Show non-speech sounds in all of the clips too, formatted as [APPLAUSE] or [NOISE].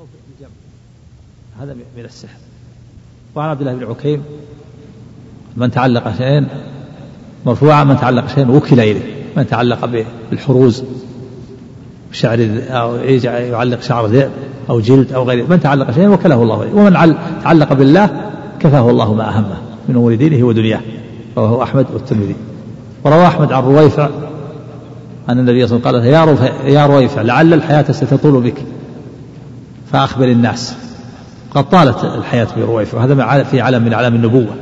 أو الجمع. هذا من السحر. وعن عبد الله بن عكيم من تعلق شيئا مرفوعا من تعلق شيئا وكل إليه. من تعلق بالحروز شعر أو يعلق شعر ذئب أو جلد أو غيره. من تعلق شيئا وكله الله إليه. ومن تعلق بالله كفاه الله ما أهمه من أمور دينه ودنياه. رواه أحمد والترمذي. وروى أحمد عن رويفع أن النبي صلى الله عليه وسلم قال يا يا رويفع لعل الحياة ستطول بك. فأخبر الناس. قد طالت الحياة برويفع وهذا في علم من أعلام النبوة.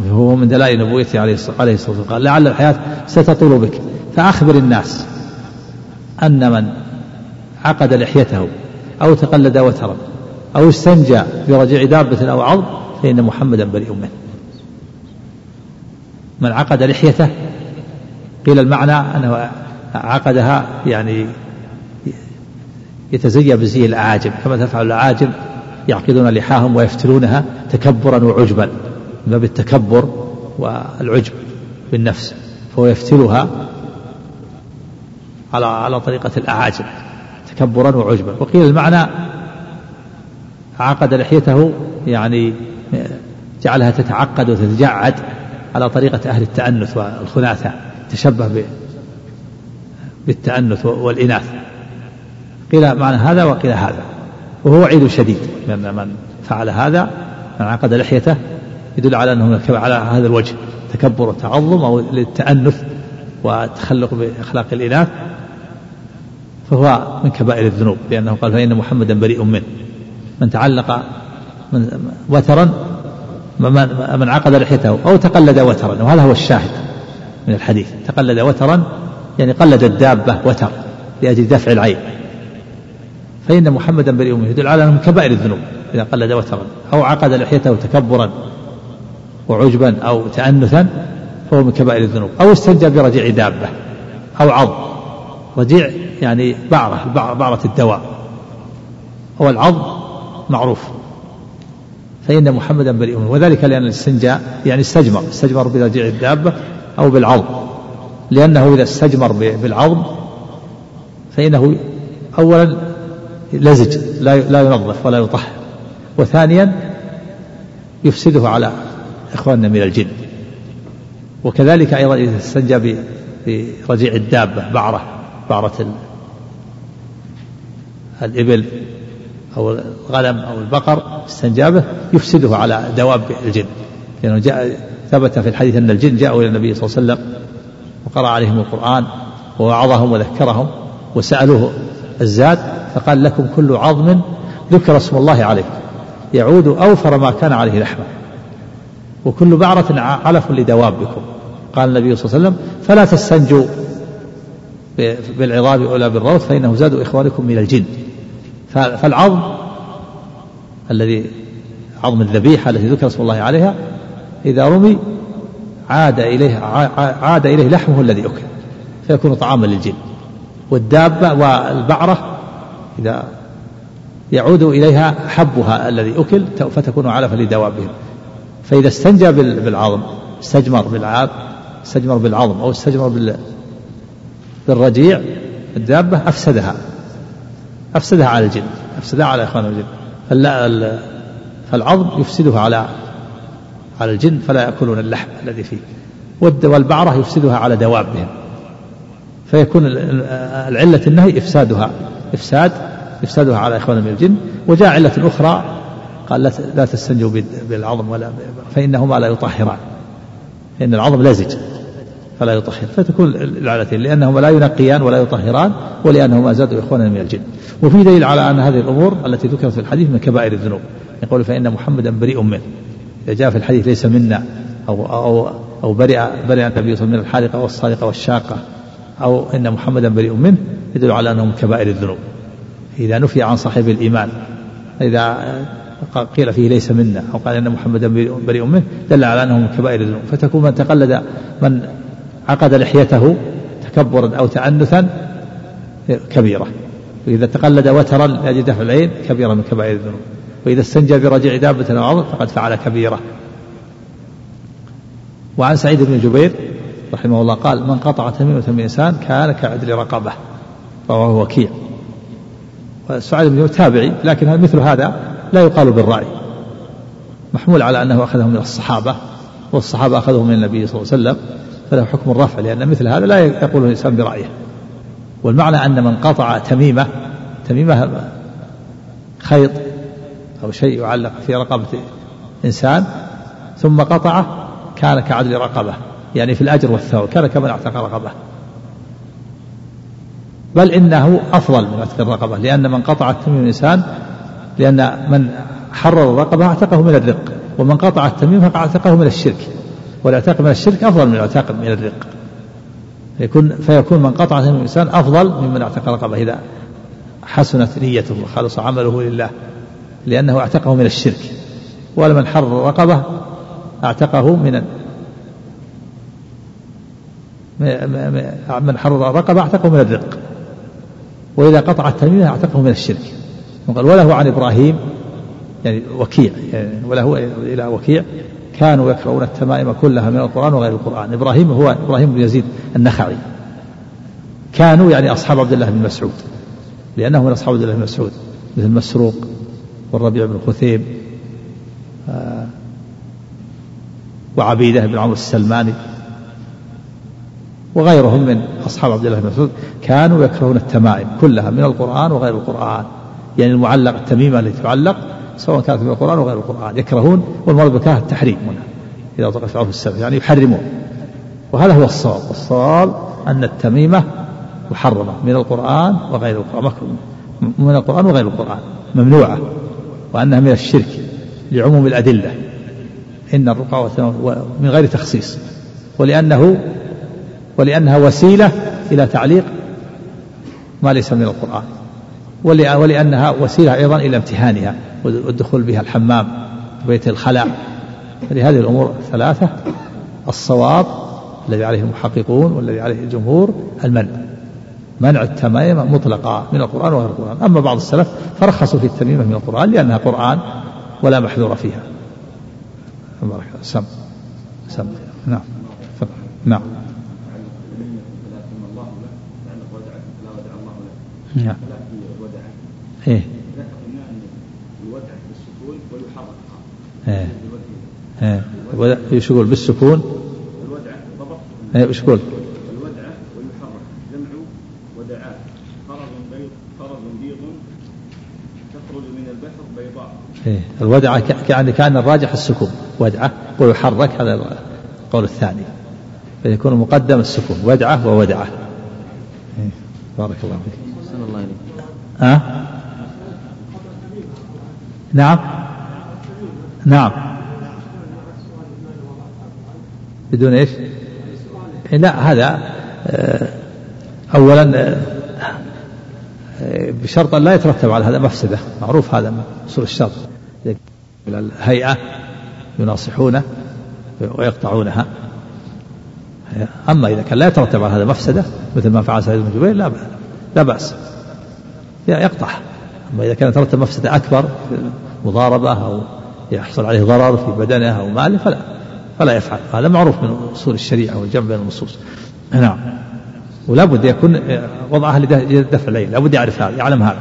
وهو من دلائل نبوته عليه الصلاة والسلام. قال لعل الحياة ستطول بك. فأخبر الناس أن من عقد لحيته أو تقلد وترا أو استنجى برجيع دابة أو عظم فإن محمدا بريء منه. من عقد لحيته قيل المعنى أنه عقدها يعني يتزيى بزي الأعاجم كما تفعل الأعاجم يعقدون لحاهم ويفتلونها تكبرا وعجبا من باب التكبر والعجب بالنفس فهو يفتلها على على طريقة الأعاجم تكبرا وعجبا. وقيل المعنى عقد لحيته يعني جعلها تتعقد وتتجعد على طريقة أهل التأنث والخناثة تشبه بالتأنث والإناث. قيل معنى هذا وقيل هذا. وهو وعيد شديد. لأن من فعل هذا من عقد لحيته يدل على أنه على هذا الوجه تكبر وتعظم أو للتأنث والتخلق بأخلاق الإناث. فهو من كبائر الذنوب لأنه قال فإن محمدا بريء منه. من تعلق من وترا من عقد لحيته أو تقلد وترا وهذا هو الشاهد من الحديث. تقلد وترا يعني قلد الدابة وتر لأجل دفع العين. فإن محمدا بريء منه يدل على أنه من كبائر الذنوب. إذا قلد وترا أو عقد لحيته تكبرا وعجبا أو تأنثا فهو من كبائر الذنوب. أو استنجى برجيع دابة أو عض. رجيع يعني بعرة بعرة الدواء. هو العض معروف. فإن محمدا بريء منه وذلك لأن الاستنجاء يعني استجمر. استجمر برجيع الدابة أو بالعظم لأنه إذا استجمر بالعظم فإنه أولا لزج لا لا ينظف ولا يطهر. وثانيا يفسده على إخواننا من الجن. وكذلك أيضا إذا استنجى برجيع الدابة بعرة بعرة الإبل أو الغنم أو البقر استنجابه يفسده على دواب الجن. لأنه جاء ثبت في الحديث أن الجن جاءوا إلى النبي صلى الله عليه وسلم وقرأ عليهم القرآن ووعظهم وذكرهم وسألوه الزاد فقال لكم كل عظم ذكر اسم الله عليه يعود أوفر ما كان عليه لحمه وكل بعرة علف لدوابكم. قال النبي صلى الله عليه وسلم فلا تستنجوا بالعظام ولا بالروث فإنه زاد إخوانكم من الجن. فالعظم الذي عظم الذبيحة التي ذكر اسم الله عليها إذا رمي عاد إليه عاد إليه لحمه الذي أكل فيكون طعاما للجن. والدابة والبعرة إذا يعود إليها حبها الذي أكل فتكون علفا لدوابهم. فإذا استنجى بالعظم استجمر بالعاب استجمر بالعظم أو استجمر بالرجيع الدابة أفسدها. أفسدها على الجن أفسدها على إخوان الجن فالعظم يفسدها على على الجن فلا يأكلون اللحم الذي فيه. والبعرة يفسدها على دوابهم. فيكون العلة النهي إفسادها. إفساد إفسادها على إخوان من الجن. وجاء علة أخرى قال لا تستنجوا بالعظم ولا فإنهما لا يطهران. فإن العظم لزج فلا يطهر. فتكون العلتين لأنهما لا ينقيان ولا يطهران ولأنهما زادوا إخوانا من الجن. وفي دليل على أن هذه الأمور التي ذكرت في الحديث من كبائر الذنوب. يقول فإن محمدا بريء منه. إذا جاء في الحديث ليس منا أو أو أو برئ برئ النبي صلى الله عليه وسلم من الحالقة والصالقة والشاقة. أو إن محمدا بريء منه يدل على أنه من كبائر الذنوب. إذا نفي عن صاحب الإيمان إذا قيل فيه ليس منا أو قال إن محمدا بريء منه دل على أنه من كبائر الذنوب. فتكون من تقلد من عقد لحيته تكبرا أو تأنثا كبيرة. وإذا تقلد وترا لأجل دفع العين كبيرة من كبائر الذنوب. وإذا استنجى برجع دابة أو عظم فقد فعل كبيرة. وعن سعيد بن جبير رحمه الله قال من قطع تميمة من إنسان كان كعدل رقبة. رواه وكيع. وسعيد بن تابعي لكن مثل هذا لا يقال بالرأي. محمول على أنه أخذه من الصحابة والصحابة أخذه من النبي صلى الله عليه وسلم فله حكم الرفع لأن مثل هذا لا يقوله الإنسان برأيه. والمعنى أن من قطع تميمة تميمة خيط أو شيء يعلق في رقبة إنسان ثم قطعه كان كعدل رقبة. يعني في الأجر والثواب كان كمن أعتق رقبة. بل إنه أفضل من عتق الرقبة لأن من قطع التميم الإنسان لأن من حرر الرقبة أعتقه من الرق ومن قطع التميم فاعتقه من الشرك. والأعتاق من الشرك أفضل من الأعتاق من الرق. يكون فيكون من قطع تميم الإنسان أفضل ممن أعتق الرقبة إذا حسنت نيته وخلص عمله لله لأنه أعتقه من الشرك. ولمن حرر الرقبة أعتقه من من حرر الرقبة أعتقه من الرق. وإذا قطع التميمة أعتقه من الشرك. وقال وله عن إبراهيم يعني وكيع يعني وله إلى وكيع كانوا يقرؤون التمائم كلها من القرآن وغير القرآن. إبراهيم هو إبراهيم بن يزيد النخعي. كانوا يعني أصحاب عبد الله بن مسعود. لأنه من أصحاب عبد الله بن مسعود مثل مسروق والربيع بن خثيم آه، وعبيدة بن عمرو السلماني. وغيرهم من أصحاب عبد الله بن مسعود كانوا يكرهون التمائم كلها من القرآن وغير القرآن. يعني المعلق التميمة التي تعلق سواء كانت من القرآن وغير القرآن. يكرهون والمراد بكاه التحريم هنا إذا وقع في عرف السلف يعني يحرمون. وهذا هو الصواب. الصواب أن التميمة محرمة من القرآن وغير القرآن من القرآن وغير القرآن ممنوعة وأنها من الشرك لعموم الأدلة. إن الرقى من غير تخصيص ولأنه ولأنها وسيلة إلى تعليق ما ليس من القرآن. ولأنها وسيلة أيضا إلى امتهانها والدخول بها الحمام وبيت الخلاء. فلهذه الأمور الثلاثة الصواب الذي عليه المحققون والذي عليه الجمهور المنع. منع التمائم مطلقا من القرآن وغير القرآن. أما بعض السلف فرخصوا في التميمة من القرآن لأنها قرآن ولا محذور فيها. سم. سم. نعم. نعم. نعم. إيه. إيه. إيه. إيش يقول بالسكون. الودعة ضبط. إيه إيش يقول الودعة ويحرك. جمع ودعاء. فرض بيض فرض بيض تخرج من البحر بيضاء. إيه. الودعة يعني كان الراجح السكون. ودعة ويحرك هذا القول الثاني. فيكون مقدم السكون. ودعة وودعة. إيه. بارك الله فيك. الله إليك ها؟ نعم. نعم. بدون إيش؟ لا هذا آه، اولا آه، بشرط أن لا يترتب على هذا مفسدة. معروف هذا اصول الشرط. الهيئة يناصحونه ويقطعونها. أما إذا كان لا يترتب على هذا مفسدة مثل ما فعل سعيد بن جبير لا لا بأس. يقطع. أما إذا كان يترتب مفسدة أكبر مضاربة أو يحصل عليه ضرر في بدنه أو ماله فلا فلا يفعل. هذا معروف من أصول الشريعة والجمع بين النصوص. نعم. ولا بد يكون وضعها لدفع العين لا بد يعرف هذا يعلم هذا.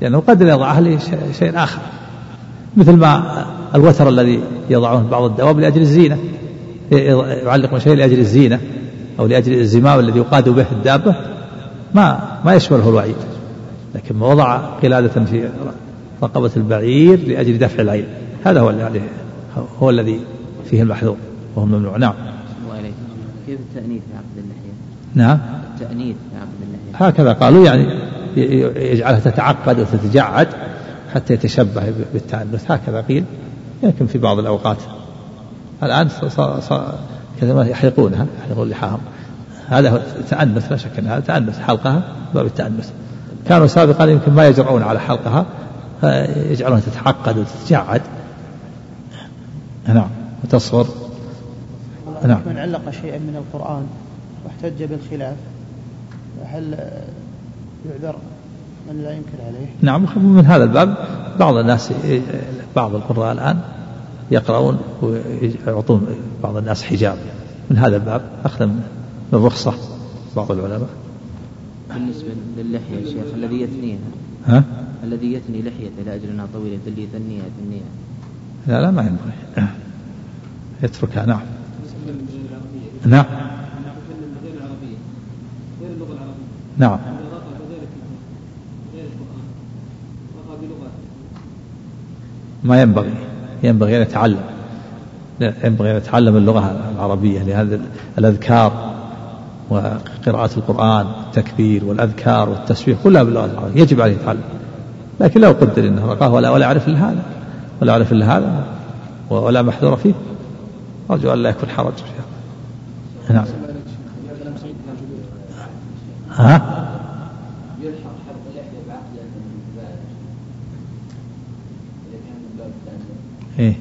لأنه قد يضعها لشيء آخر. مثل ما الوتر الذي يضعونه بعض الدواب لأجل الزينة. يعلق شيء لأجل الزينة أو لأجل الزمام الذي يقاد به الدابة. ما ما يشمله الوعيد. لكن ما وضع قلادة في رقبة البعير لأجل دفع العين هذا هو الذي هو الذي فيه المحذور وهو الممنوع نعم. كيف التأنيث في عقد اللحية؟ نعم. التأنيث في عقد اللحية هكذا قالوا يعني يجعلها تتعقد وتتجعد حتى يتشبه بالتأنث. هكذا قيل. يمكن في بعض الأوقات الآن كذا ما يحلقونها يحلقون لحاهم. هذا هو تأنث لا شك أن هذا تأنث حلقها باب التأنث. كانوا سابقا يمكن ما يجرؤون على حلقها فيجعلونها تتعقد وتتجعد. نعم وتصغر. نعم. من علق شيئا من القرآن واحتج بالخلاف هل يعذر من لا ينكر عليه؟ نعم من هذا الباب بعض الناس بعض القراء الآن يقرؤون ويعطون بعض الناس حجاب. من هذا الباب أخذا من الرخصة بعض العلماء. بالنسبة للحية يا شيخ الذي يثنيها. ها؟ الذي يثني لحيته لأجل أنها طويلة اللي يثنيها يثنيها. لا لا ما ينبغي. يتركها نعم. نعم. نعم. ما ينبغي. ينبغي أن يتعلم. ينبغي أن يتعلم اللغة العربية لهذا الأذكار. وقراءة القرآن التكبير والأذكار والتسبيح كلها باللغة العربية يجب عليه يتعلم لكن لو قدر أنه رقاه ولا ولا يعرف إلا هذا ولا يعرف إلا هذا ولا محذور فيه. أرجو أن لا يكون حرج. فيها نعم. ها؟ إيه.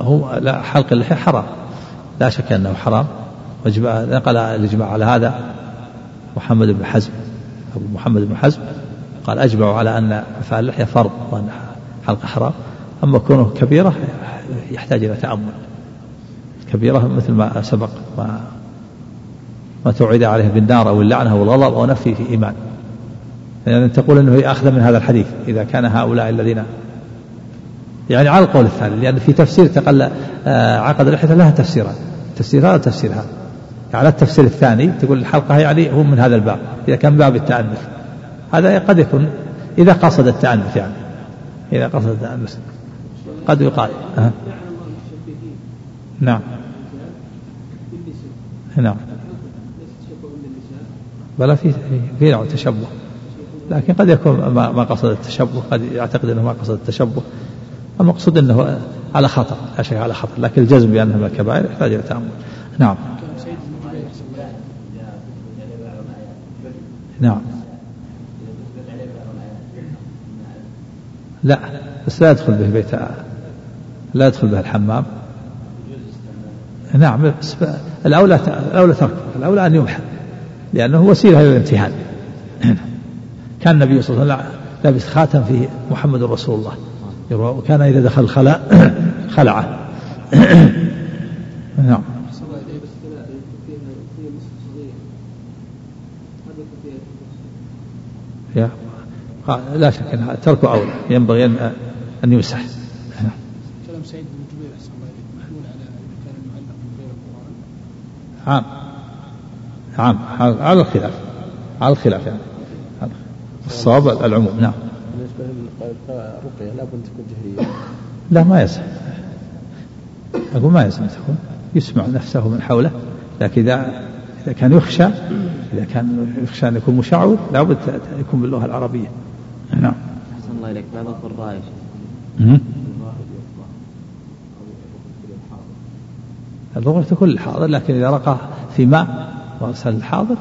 هو لا حلق اللحية حرام لا شك أنه حرام. نقل الإجماع على هذا محمد بن حزم. أبو محمد بن حزم قال أجمعوا على أن إعفاء اللحية فرض وأن حلق حرام. أما كونه كبيرة يحتاج إلى تأمل. كبيرة مثل ما سبق ما ما توعد عليه بالنار أو اللعنة أو الغضب أو نفي في إيمان. يعني تقول أنه أخذ من هذا الحديث إذا كان هؤلاء الذين يعني على القول الثاني لأن في تفسير تقل آه، عقد اللحية لها تفسيران تفسير هذا وتفسير هذا. على التفسير الثاني تقول الحلقة يعني هو من هذا الباب إذا كان باب التأنث. هذا قد يكون إذا قصد التأنث يعني إذا قصد التأنث. قد يقال. أه. نعم. نعم. بلا في في نوع تشبه. لكن قد يكون ما قصد التشبه قد يعتقد إنه ما قصد التشبه. المقصود إنه على خطر لا شك على خطر لكن الجزم بانه من الكبائر يحتاج إلى تأمل. نعم. نعم. لا بس لا يدخل به بيت لا يدخل به الحمام. نعم بس الأولى الأولى تركه الأولى أن يمحى لأنه وسيلة للامتهان [CLEARS THROAT] كان النبي صلى الله عليه وسلم لابس خاتم فيه محمد رسول الله. وكان إذا دخل الخلاء خلعه. [COUGHS] نعم. يا لا شك أن ترك أولى. ينبغي أن أن يمسح. كلام سعيد بن جبير محمول على كان المعلق من غير القرآن. عام. عام. على الخلاف. على الخلاف يعني. الصواب العموم. نعم. بالنسبة للرقية لابد تكون جهرية. لا ما يصح. أقول ما يصح تكون. يسمع نفسه من حوله لكن إذا إذا كان يخشى إذا كان يخشى أن يكون مشعوذ لابد يكون باللغة العربية. نعم. أحسن الله إليك. بعض القراء اللغة تكون الحاضر لكن إذا رقى في ماء وأرسل الحاضر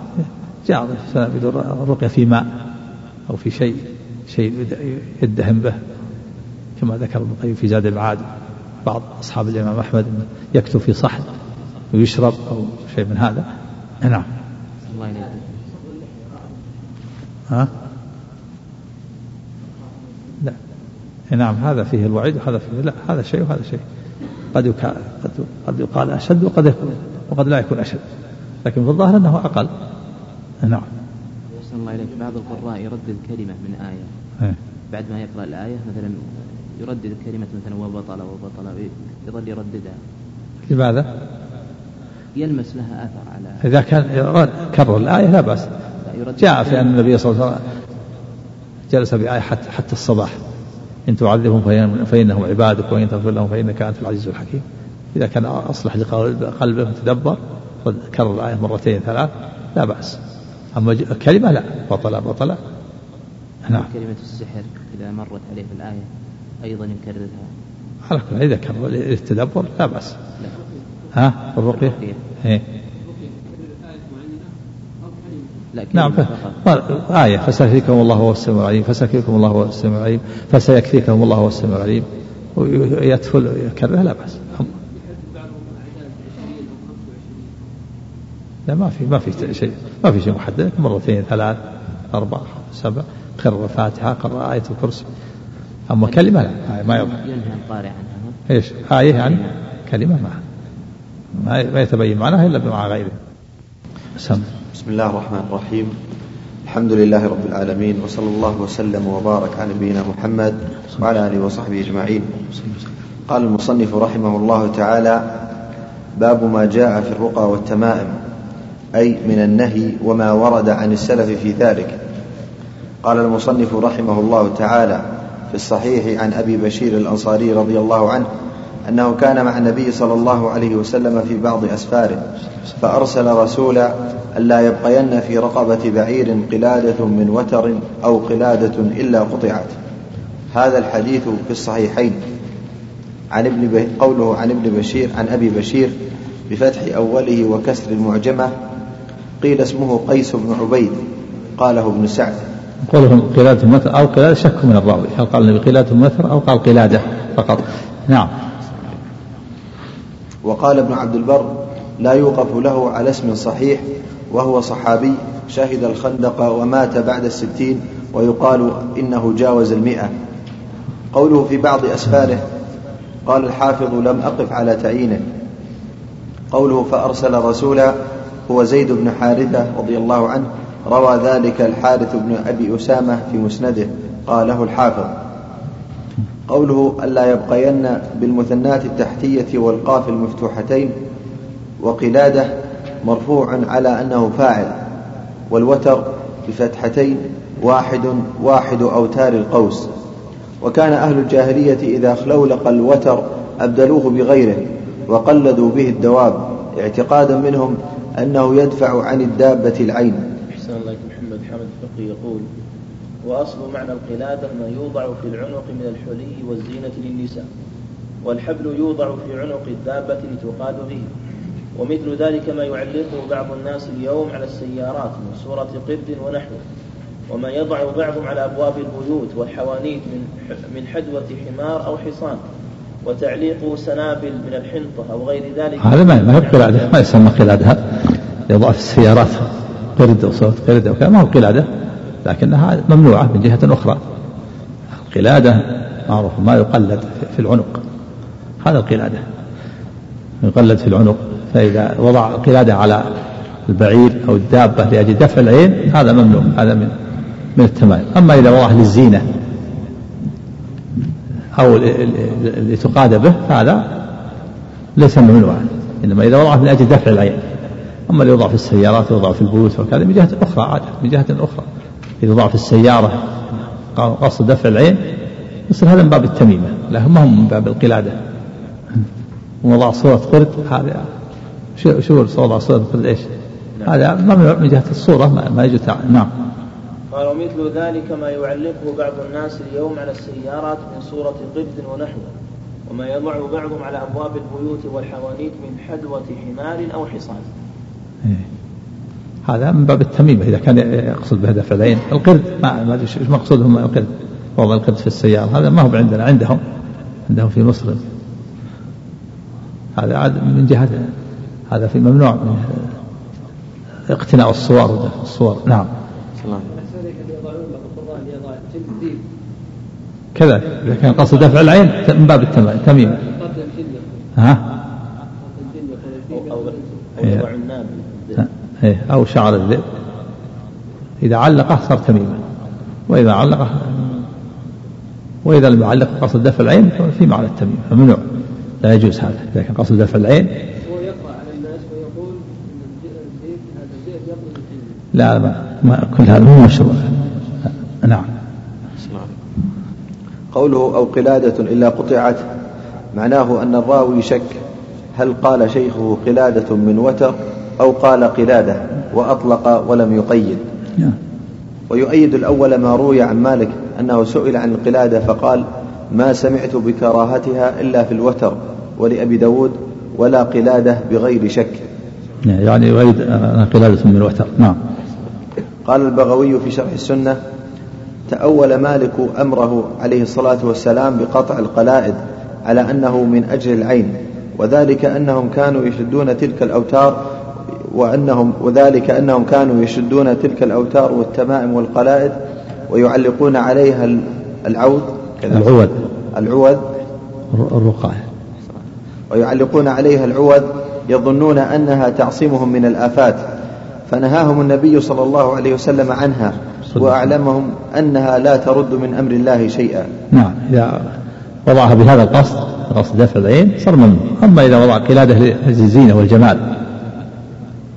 جاء الرقية في ماء أو في شيء. شيء يدهن به كما ذكر ابن القيم في زاد المعاد بعض أصحاب الإمام أحمد يكتب في صحن ويشرب أو شيء من هذا. نعم. ها؟ لا. نعم هذا فيه الوعيد وهذا فيه لا. هذا شيء وهذا شيء. قد قد قد يقال أشد وقد يكون وقد لا يكون أشد. لكن في الظاهر أنه أقل. نعم. الله إليك بعض القراء يردد كلمة من آية. إيه؟ بعد ما يقرأ الآية مثلا يردد كلمة مثلا وبطل وبطل يظل يرددها. لماذا؟ يلمس لها أثر على إذا كان كرر الآية لا بأس. جاء في أن النبي صلى الله عليه وسلم جلس بآية حتى, حتى الصباح. إن تعذبهم فإنهم عبادك وإن تغفر لهم فإنك أنت العزيز الحكيم. إذا كان أصلح لقلبه تدبر كرر الآية مرتين ثلاث لا بأس. أما كلمة لا بطل بطل. نعم. كلمة السحر إذا مرت عليه في الآية أيضا يكررها. على كل إذا كان للتدبر لا بأس. لا. ها الرقية؟ إيه. نعم آية. فسيكفيكم الله هو السميع العليم. فسيكفيكم الله هو السميع العليم. فسيكفيكم الله هو السميع العليم. ويدخل يكررها لا بأس. لا ما في ما في شيء ما في شيء محدد مرتين ثلاث أربع سبع قرأ الفاتحة قرأ آية الكرسي. أما كلمة لا ما يظهر ينهى القارئ عنها. إيش؟ آية يعني كلمة ما. ما يتبين معناها إلا مع غيره. سم. بسم الله الرحمن الرحيم. الحمد لله رب العالمين وصلى الله وسلم وبارك على نبينا محمد وعلى آله وصحبه أجمعين. قال المصنف رحمه الله تعالى: باب ما جاء في الرقى والتمائم. أي من النهي وما ورد عن السلف في ذلك. قال المصنف رحمه الله تعالى في الصحيح عن أبي بشير الأنصاري رضي الله عنه أنه كان مع النبي صلى الله عليه وسلم في بعض أسفاره فأرسل رسولا ألا يبقين في رقبة بعير قلادة من وتر أو قلادة إلا قطعت هذا الحديث في الصحيحين عن ابن قوله عن ابن بشير عن أبي بشير بفتح أوله وكسر المعجمة قيل اسمه قيس بن عبيد قاله ابن سعد. قوله قلادة متر أو قلادة شك من الراوي. هل قال النبي قلادة متر أو قال قلادة فقط؟ نعم. وقال ابن عبد البر لا يوقف له على اسم صحيح وهو صحابي شهد الخندق ومات بعد الستين ويقال إنه جاوز المئة. قوله في بعض أسفاره قال الحافظ لم أقف على تعيينه. قوله فأرسل رسولا هو زيد بن حارثة رضي الله عنه روى ذلك الحارث بن أبي أسامة في مسنده قاله الحافظ. قوله ألا يبقين بالمثنات التحتية والقاف المفتوحتين وقلادة مرفوع على أنه فاعل والوتر بفتحتين واحد واحد أوتار القوس. وكان أهل الجاهلية إذا خلولق الوتر أبدلوه بغيره وقلدوا به الدواب اعتقادا منهم أنه يدفع عن الدابة العين. أحسن الله محمد. حمد الفقي يقول وأصل معنى القلادة ما يوضع في العنق من الحلي والزينة للنساء والحبل يوضع في عنق الدابة لتقاد به. ومثل ذلك ما يعلقه بعض الناس اليوم على السيارات من صورة قرد ونحوه وما يضع بعضهم على أبواب البيوت والحوانيت من من حدوة حمار أو حصان وتعليق سنابل من الحنطة أو غير ذلك. هذا ما ما قلادة ما يسمى قلادة. في السيارات قرد وصوت قرد وكذا. ما هو قلادة لكنها ممنوعة من جهة أخرى. القلادة معروف ما يقلد في العنق. هذا القلادة. يقلد في العنق. فإذا وضع قلادة على البعير أو الدابة لأجل دفع العين هذا ممنوع. هذا من من التمائم أما إذا وضعه للزينة أو لتقاد به فهذا ليس ممنوعا. إنما إذا وضعه من أجل دفع العين. أما اللي يوضع في السيارات يوضع في البيوت وكذا من جهة أخرى عادة من جهة أخرى إذا وضع في السيارة قصد دفع العين يصير هذا من باب التميمة لا ما هو من باب القلادة ووضع صورة قرد هذا شو شو وضع صورة قرد إيش؟ نعم. هذا ممنوع من جهة الصورة ما, ما يجوز نعم قال ومثل ذلك ما يعلقه بعض الناس اليوم على السيارات من صورة قرد ونحوه وما يضع بعضهم على أبواب البيوت والحوانيت من حدوة حمار أو حصان. هذا من باب التميمة إذا كان يقصد بهدف العين القرد ما ما أدري إيش مقصودهم القرد وضع القرد في السيارة هذا ما هو عندنا عندهم عندهم في مصر. هذا عاد من جهة هذا في ممنوع من اقتناء الصور الصور نعم. كذا إذا كان قصد دفع العين من باب التميم ها؟ إيه أو شعر الذئب إذا علقه صار تميما. وإذا علقه وإذا لم يعلق قصد دفع العين في معنى التميم فممنوع لا يجوز هذا إذا كان قصد دفع العين. لا ما, ما كل هذا مو مشروع. نعم. قوله أو قلادة إلا قطعت معناه أن الراوي شك هل قال شيخه قلادة من وتر؟ أو قال قلادة وأطلق ولم يقيد. ويؤيد الأول ما روي عن مالك أنه سئل عن القلادة فقال ما سمعت بكراهتها إلا في الوتر ولأبي داود ولا قلادة بغير شك. يعني يريد قلادة من الوتر. نعم. قال البغوي في شرح السنة تأول مالك أمره عليه الصلاة والسلام بقطع القلائد على أنه من أجل العين وذلك أنهم كانوا يشدون تلك الأوتار وأنهم وذلك أنهم كانوا يشدون تلك الأوتار والتمائم والقلائد ويعلقون عليها العود. العود. العود. الرقاية ويعلقون عليها العوذ يظنون أنها تعصمهم من الآفات فنهاهم النبي صلى الله عليه وسلم عنها وأعلمهم أنها لا ترد من أمر الله شيئا. نعم إذا وضعها بهذا القصد قصد دفع العين صار ممنوع أما إذا وضع قلادة للزينة والجمال.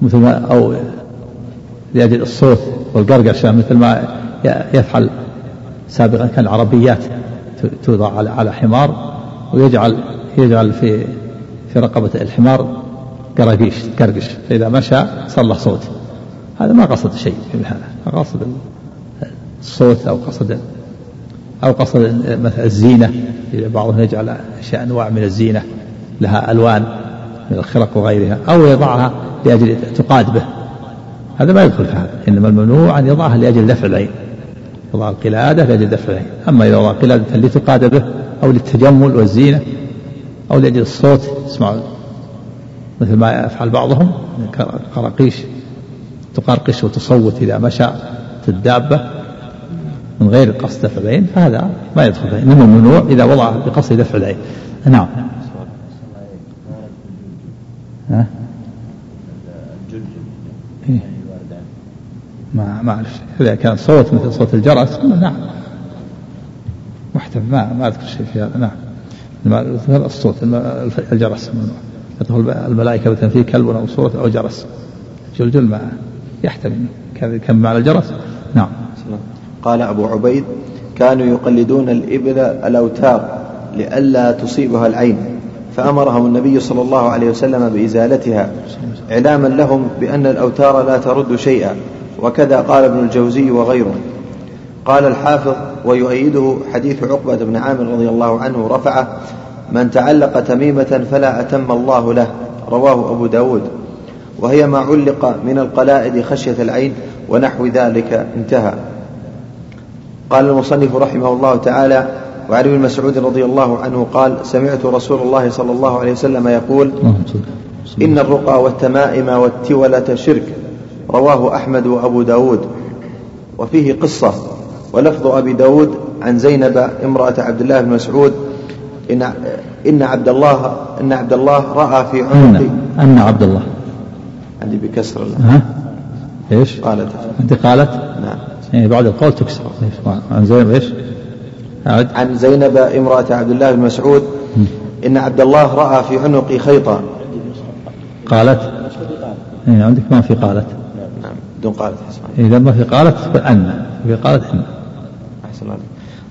مثل ما أو لأجل الصوت والقرقشة مثل ما يفعل سابقا كان العربيات توضع على حمار ويجعل يجعل في في رقبة الحمار قراقيش تقرقش فإذا مشى صار له صوت. هذا ما قصد شيء في هذا. قصد الصوت أو قصد أو قصد مثلا الزينة. بعضهم يجعل أشياء أنواع من الزينة لها ألوان. من الخرق وغيرها أو يضعها لأجل تقاد به. هذا ما يدخل في هذا. إنما الممنوع أن يضعها لأجل دفع العين. يضع القلادة لأجل دفع العين. أما إذا وضع قلادة لتقاد به أو للتجمل والزينة أو لأجل الصوت يسمع مثل ما يفعل بعضهم قراقيش تقرقش وتصوت إذا مشى الدابة من غير قصد دفع العين فهذا ما يدخل فيه إنما الممنوع إذا وضع بقصد دفع العين. نعم. ها؟ إيه؟ ما ما أعرف إذا كان صوت مثل صوت الجرس نعم. محتمل ما ما أذكر شيء في هذا نعم الصوت الجرس. ممنوع يدخل الملائكة مثلا في كلب أو صوت أو جرس. جلجل ما يحتمل. كم معنى الجرس. نعم. قال أبو عبيد كانوا يقلدون الإبل الأوتار لئلا تصيبها العين. فأمرهم النبي صلى الله عليه وسلم بإزالتها إعلاما لهم بأن الأوتار لا ترد شيئا وكذا قال ابن الجوزي وغيره. قال الحافظ ويؤيده حديث عقبة بن عامر رضي الله عنه رفعه من تعلق تميمة فلا أتم الله له. رواه أبو داود. وهي ما علق من القلائد خشية العين ونحو ذلك انتهى. قال المصنف رحمه الله تعالى وعن ابن مسعود رضي الله عنه قال سمعت رسول الله صلى الله عليه وسلم يقول إن الرقى والتمائم والتولة شرك. رواه أحمد وأبو داود. وفيه قصة. ولفظ أبي داود عن زينب امرأة عبد الله بن مسعود إن إن عبد الله إن عبد الله رأى في عنق أن عبد الله. عندي بكسر ها؟ إيش؟ قالت. أنت قالت؟ نعم. يعني بعد القول تكسر. عن زينب إيش؟ عد. عن زينب امرأة عبد الله بن مسعود إن عبد الله رأى في عنقي خيطا قالت؟ إيه عندك ما في قالت. نعم بدون قالت إذا ما في قالت أن في قالت إن. أحسن عليك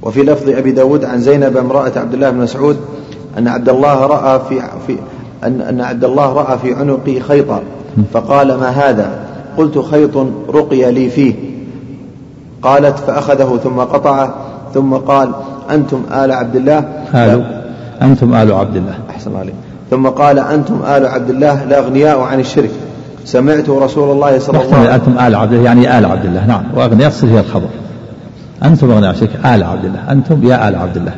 وفي لفظ أبي داود عن زينب امرأة عبد الله بن مسعود أن عبد الله رأى في, في أن, أن عبد الله رأى في عنقي خيطا فقال ما هذا؟ قلت خيط رقي لي فيه. قالت فأخذه ثم قطعه. ثم قال أنتم آل عبد الله آل أنتم آل عبد الله أحسن عليك. ثم قال أنتم آل عبد الله لا أغنياء عن الشرك. سمعت رسول الله صلى الله عليه وسلم أنتم آل عبد الله يعني آل عبد الله نعم وأغنياء تصير هي الخبر. أنتم أغنياء عن الشرك آل عبد الله أنتم يا آل عبد الله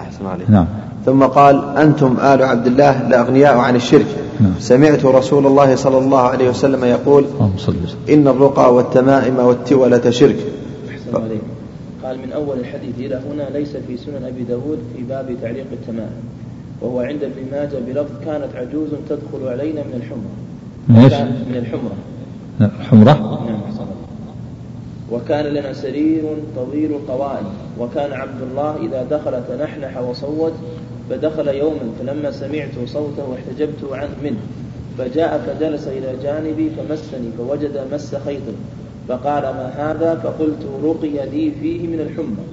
أحسن عليك. نعم. ثم قال أنتم آل عبد الله لأغنياء عن الشرك. نعم. سمعت رسول الله صلى الله عليه وسلم يقول إن الرقى والتمائم والتولة شرك ف... قال من أول الحديث إلى هنا ليس في سنن أبي داود في باب تعليق التمائم وهو عند ابن ماجه بلفظ كانت عجوز تدخل علينا من الحمرة. من من الحمرة. الحمرة نعم وكان لنا سرير طويل القوائم وكان عبد الله إذا دخل تنحنح وصوت فدخل يوما فلما سمعت صوته احتجبت عنه منه. فجاء فجلس إلى جانبي فمسني فوجد مس خيط. فقال ما هذا؟ فقلت رقي لي فيه من الحمى.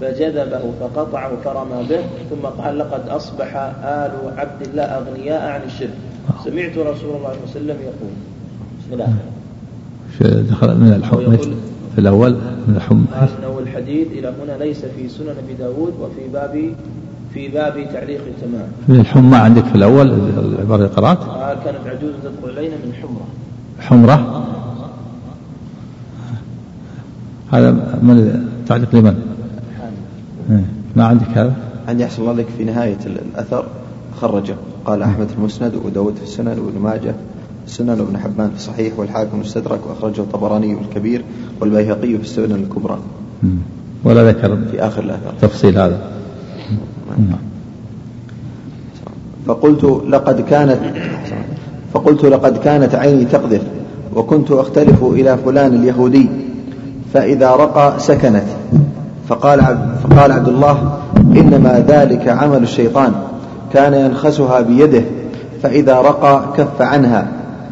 فجذبه فقطعه فرمى به ثم قال لقد أصبح آل عبد الله أغنياء عن الشرك. سمعت رسول الله صلى الله عليه وسلم يقول. إلى دخل من الحمى؟ في الأول من الحمى. قال الحديث إلى هنا ليس في سنن أبي داود وفي باب في باب تعليق التمام. من الحمى عندك في الأول العبارة قرأت؟ قال كانت عجوز تدخل علينا من حمرة حمرة. هذا من تعليق لمن؟ إيه. ما عندك هذا؟ عندي أحسن الله لك في نهاية الأثر. خرجه. قال أحمد في المسند وداود في السنن وابن ماجه. السنن وابن حبان في الصحيح والحاكم المستدرك. وأخرجه الطبراني الكبير والبيهقي في السنن الكبرى. ولا ذكر في آخر الأثر. تفصيل هذا. فقلت لقد كانت فقلت لقد كانت عيني تقذف وكنت أختلف إلى فلان اليهودي. فإذا رقى سكنت. فقال عبد, فقال عبد الله إنما ذلك عمل الشيطان كان ينخسها بيده فإذا رقى كف عنها.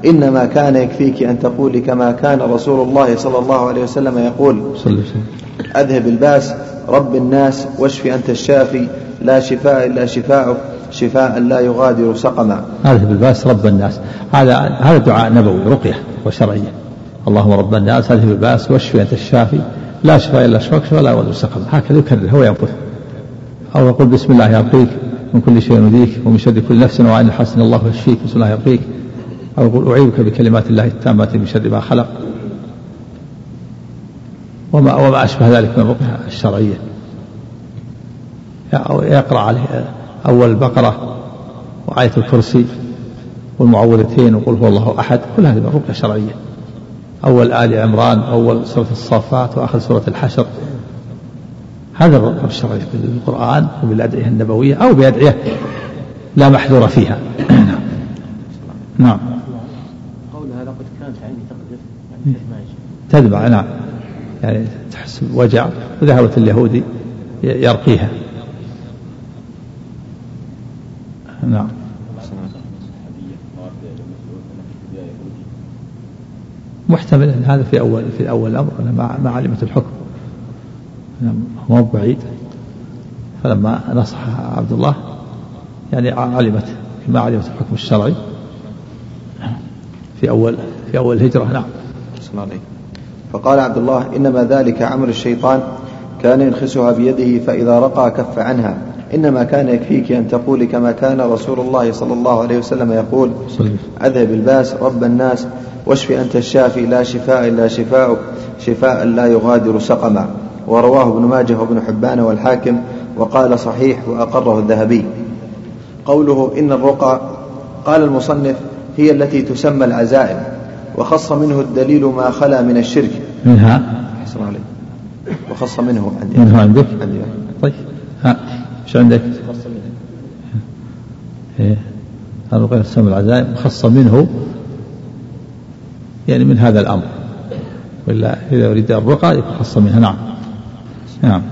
إنما كان يكفيك أن تقولي كما كان رسول الله صلى الله عليه وسلم يقول أذهب الباس رب الناس واشف أنت الشافي لا شفاء إلا شفاءك شفاء لا يغادر سقما. أذهب الباس رب الناس. هذا هذا دعاء نبوي رقية شرعية. اللهم رب الناس أذهب الباس واشف أنت الشافي. لا شفاء إلا شفاك ولا يغادر سقما هكذا يكرر هو ينفث أو يقول بسم الله يرقيك من كل شيء يؤذيك ومن شر كل نفس وعين حاسد الله يشفيك بسم الله يرقيك. أو يقول أعيذك بكلمات الله التامات من شر ما خلق. وما وما أشبه ذلك من الرقية الشرعية. أو يقرأ عليه أول البقرة وآية الكرسي والمعوذتين وقل هو الله أحد. كل هذه الرقية شرعية أول آل عمران أول سورة الصافات وآخر سورة الحشر. هذا الرقية الشرعية بالقرآن وبالأدعية النبوية أو بأدعية لا محذور فيها. [CLEARS THROAT] نعم. نعم قول هذا قد كانت عيني تقذف يعني تدمع نعم. يعني تحس بوجع وذهبت اليهودي يرقيها. نعم. محتمل أن هذا في اول في أول الأمر ما ما علمت الحكم. نعم، هو بعيد. فلما نصح عبد الله يعني علمت ما علمت الحكم الشرعي في اول في أول الهجرة. نعم. فقال عبد الله إنما ذلك عمل الشيطان كان ينخسها بيده فإذا رقى كف عنها. إنما كان يكفيك أن تقولي كما كان رسول الله صلى الله عليه وسلم يقول أذهب الباس رب الناس. واشف أنت الشافي لا شفاء إلا شفاؤك شفاء لا يغادر سقما. ورواه ابن ماجه وابن حبان والحاكم وقال صحيح وأقره الذهبي. قوله إن الرقى قال المصنف هي التي تسمى العزائم وخص منه الدليل ما خلا من الشرك. منها؟ وخص منه عندي. منه عندك؟ طيب. ها إيش عندك؟ إيه. الرقية تسمى العزائم خص منه يعني من هذا الأمر. ولا إذا أريد الرقى يكون خص منها. نعم. نعم.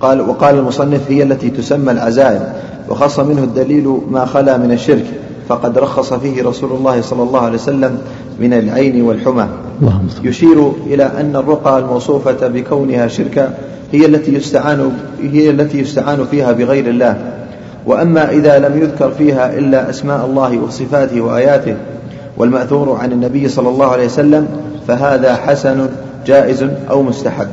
قال وقال المصنف هي التي تسمى العزائم وخص منه الدليل ما خلا من الشرك فقد رخص فيه رسول الله صلى الله عليه وسلم من العين والحمى. يشير إلى أن الرقى الموصوفة بكونها شركا هي التي يستعان هي التي يستعان فيها بغير الله. وأما إذا لم يذكر فيها إلا أسماء الله وصفاته وآياته والمأثور عن النبي صلى الله عليه وسلم فهذا حسن جائز أو مستحب.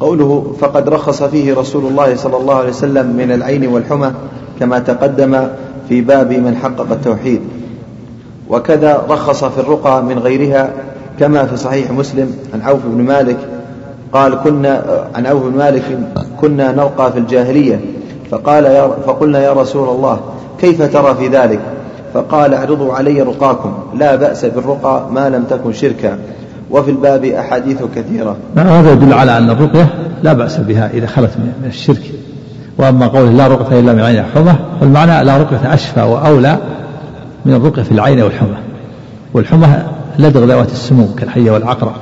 قوله فقد رخص فيه رسول الله صلى الله عليه وسلم من العين والحمى كما تقدم في باب من حقق التوحيد. وكذا رخص في الرقى من غيرها كما في صحيح مسلم عن عوف بن مالك قال كنا عن عوف بن مالك كنا نرقى في الجاهلية فقال يا فقلنا يا رسول الله كيف ترى في ذلك؟ فقال اعرضوا علي رقاكم. لا بأس بالرقى ما لم تكن شركا. وفي الباب أحاديث كثيرة. هذا يدل على أن الرقية لا بأس بها إذا خلت من الشرك. وأما قوله لا رقية إلا من عين الحمى والمعنى لا رقية أشفى وأولى من الرقية في العين والحمى والحمى لدغ ذوات السموم كالحية والعقرب.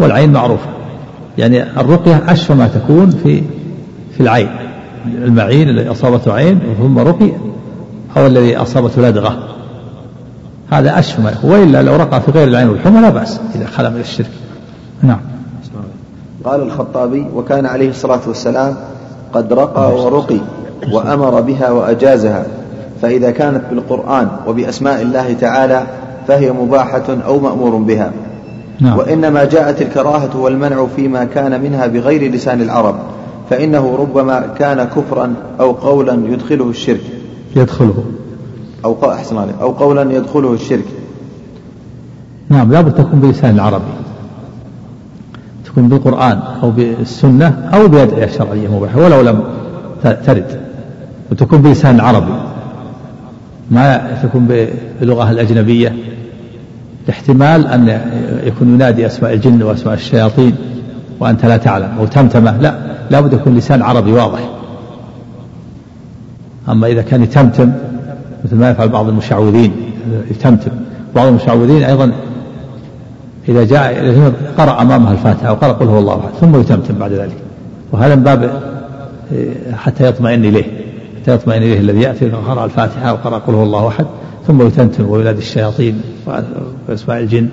والعين معروفة. يعني الرقية أشفى ما تكون في في العين. المعين الذي أصابته عين ثم رقي أو الذي أصابته لدغة هذا يكون وإلا لو رقى في غير العين والحمى لا بأس إذا خلا من الشرك. نعم. قال الخطابي وكان عليه الصلاة والسلام قد رقى ورقي وأمر بها وأجازها. فإذا كانت بالقرآن وبأسماء الله تعالى فهي مباحة أو مأمور بها. نعم. وإنما جاءت الكراهة والمنع فيما كان منها بغير لسان العرب. فإنه ربما كان كفرا أو قولا يدخله الشرك. يدخله. أو أحسن عليه أو قولا يدخله الشرك. نعم لابد تكون بلسان العربي. تكون بالقرآن أو بالسنة أو بأدعية شرعية مباحة ولو لم ترد. وتكون بلسان العربي. ما تكون باللغة الأجنبية. احتمال أن يكون ينادي أسماء الجن وأسماء الشياطين وأنت لا تعلم أو تمتمة. لا لابد يكون لسان عربي واضح. أما إذا كان يتمتم مثل ما يفعل بعض المشعوذين يتمتم. بعض المشعوذين أيضا إذا جاء قرأ أمامها الفاتحة أو قرأ قل هو الله أحد ثم يتمتم بعد ذلك. وهذا من باب إيه، حتى يطمئن إليه حتى يطمئن إليه الذي يأتي قرأ الفاتحة وقرأ قل هو الله أحد ثم يتمتم وينادي الشياطين وأسماء الجن.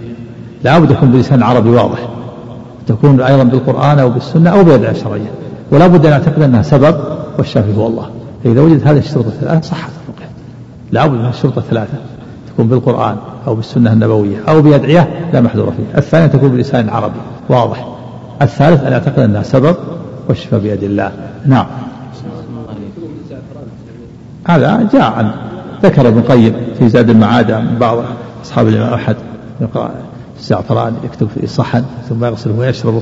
لا بد يكون بلسان عربي واضح. تكون أيضا بالقرآن أو بالسنة أو بالأدعية الشرعية. ولا بد أن نعتقد أنها سبب والشافي هو الله. فإذا وجدت هذه الشروط الثلاثة صحت الرقية لا بد من الشروط الثلاثة. تكون بالقرآن أو بالسنة النبوية أو بأدعية لا محذور فيه الثانية تكون بلسان عربي. واضح. الثالث أن يعتقد أنها سبب والشفاء بيد الله. نعم. هذا جاء عن ذكر ابن القيم في زاد المعاد عن بعض أصحاب الإمام أحد يقرأ الزعفران يكتب في صحن ثم يغسله ويشربه.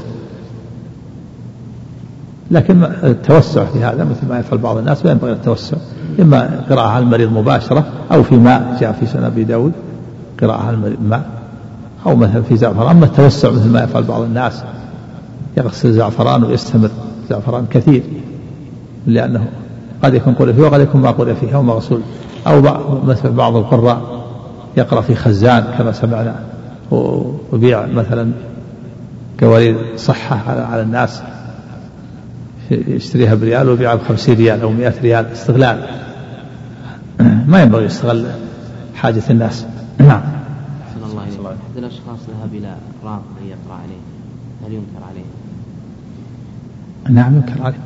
لكن التوسع في هذا مثل ما يفعل بعض الناس لا ينبغي التوسع. إما قراءة على المريض مباشرة أو في ماء جاء في سنة أبي داود قراءة على الماء أو مثلا في زعفران. أما التوسع مثل ما يفعل بعض الناس يغسل زعفران ويستمر زعفران كثير لأنه قد يكون قرئ فيه وقد يكون ما قرئ فيه أو مغسول أو مثل بعض القراء يقرأ في خزان كما سمعنا وبيع مثلا قوارير صحة على الناس. يشتريها بريال ويبيعها بخمسين ريال أو مئة ريال استغلال. ما ينبغي يستغل حاجة الناس. نعم. الله إليك. أحد الأشخاص ذهب إلى رافضي يقرأ عليه؟ هل ينكر عليه؟ نعم ينكر عليه.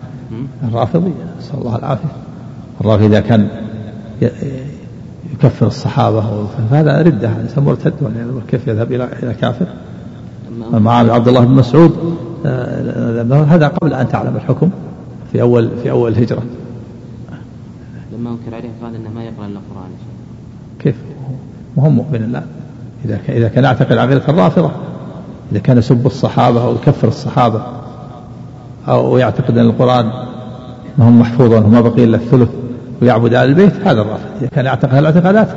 الرافضي نسأل الله العافية. الرافضي إذا كان يكفر الصحابة فهذا ردة إنسان مرتد كيف يذهب إلى إلى كافر. مع عبد الله بن مسعود هذا قبل أن تعلم الحكم في أول في أول الهجرة لما أنكر عليه قال أنه ما يقرأ إلا القرآن. كيف؟ وهم مؤمن الآن إذا كان إذا كان يعتقد عقيدة الرافضة. إذا كان يسب الصحابة أو يكفر الصحابة أو يعتقد أن القرآن ما هم محفوظا وما بقي إلا الثلث ويعبد آل البيت هذا الرافض. إذا كان يعتقد الاعتقادات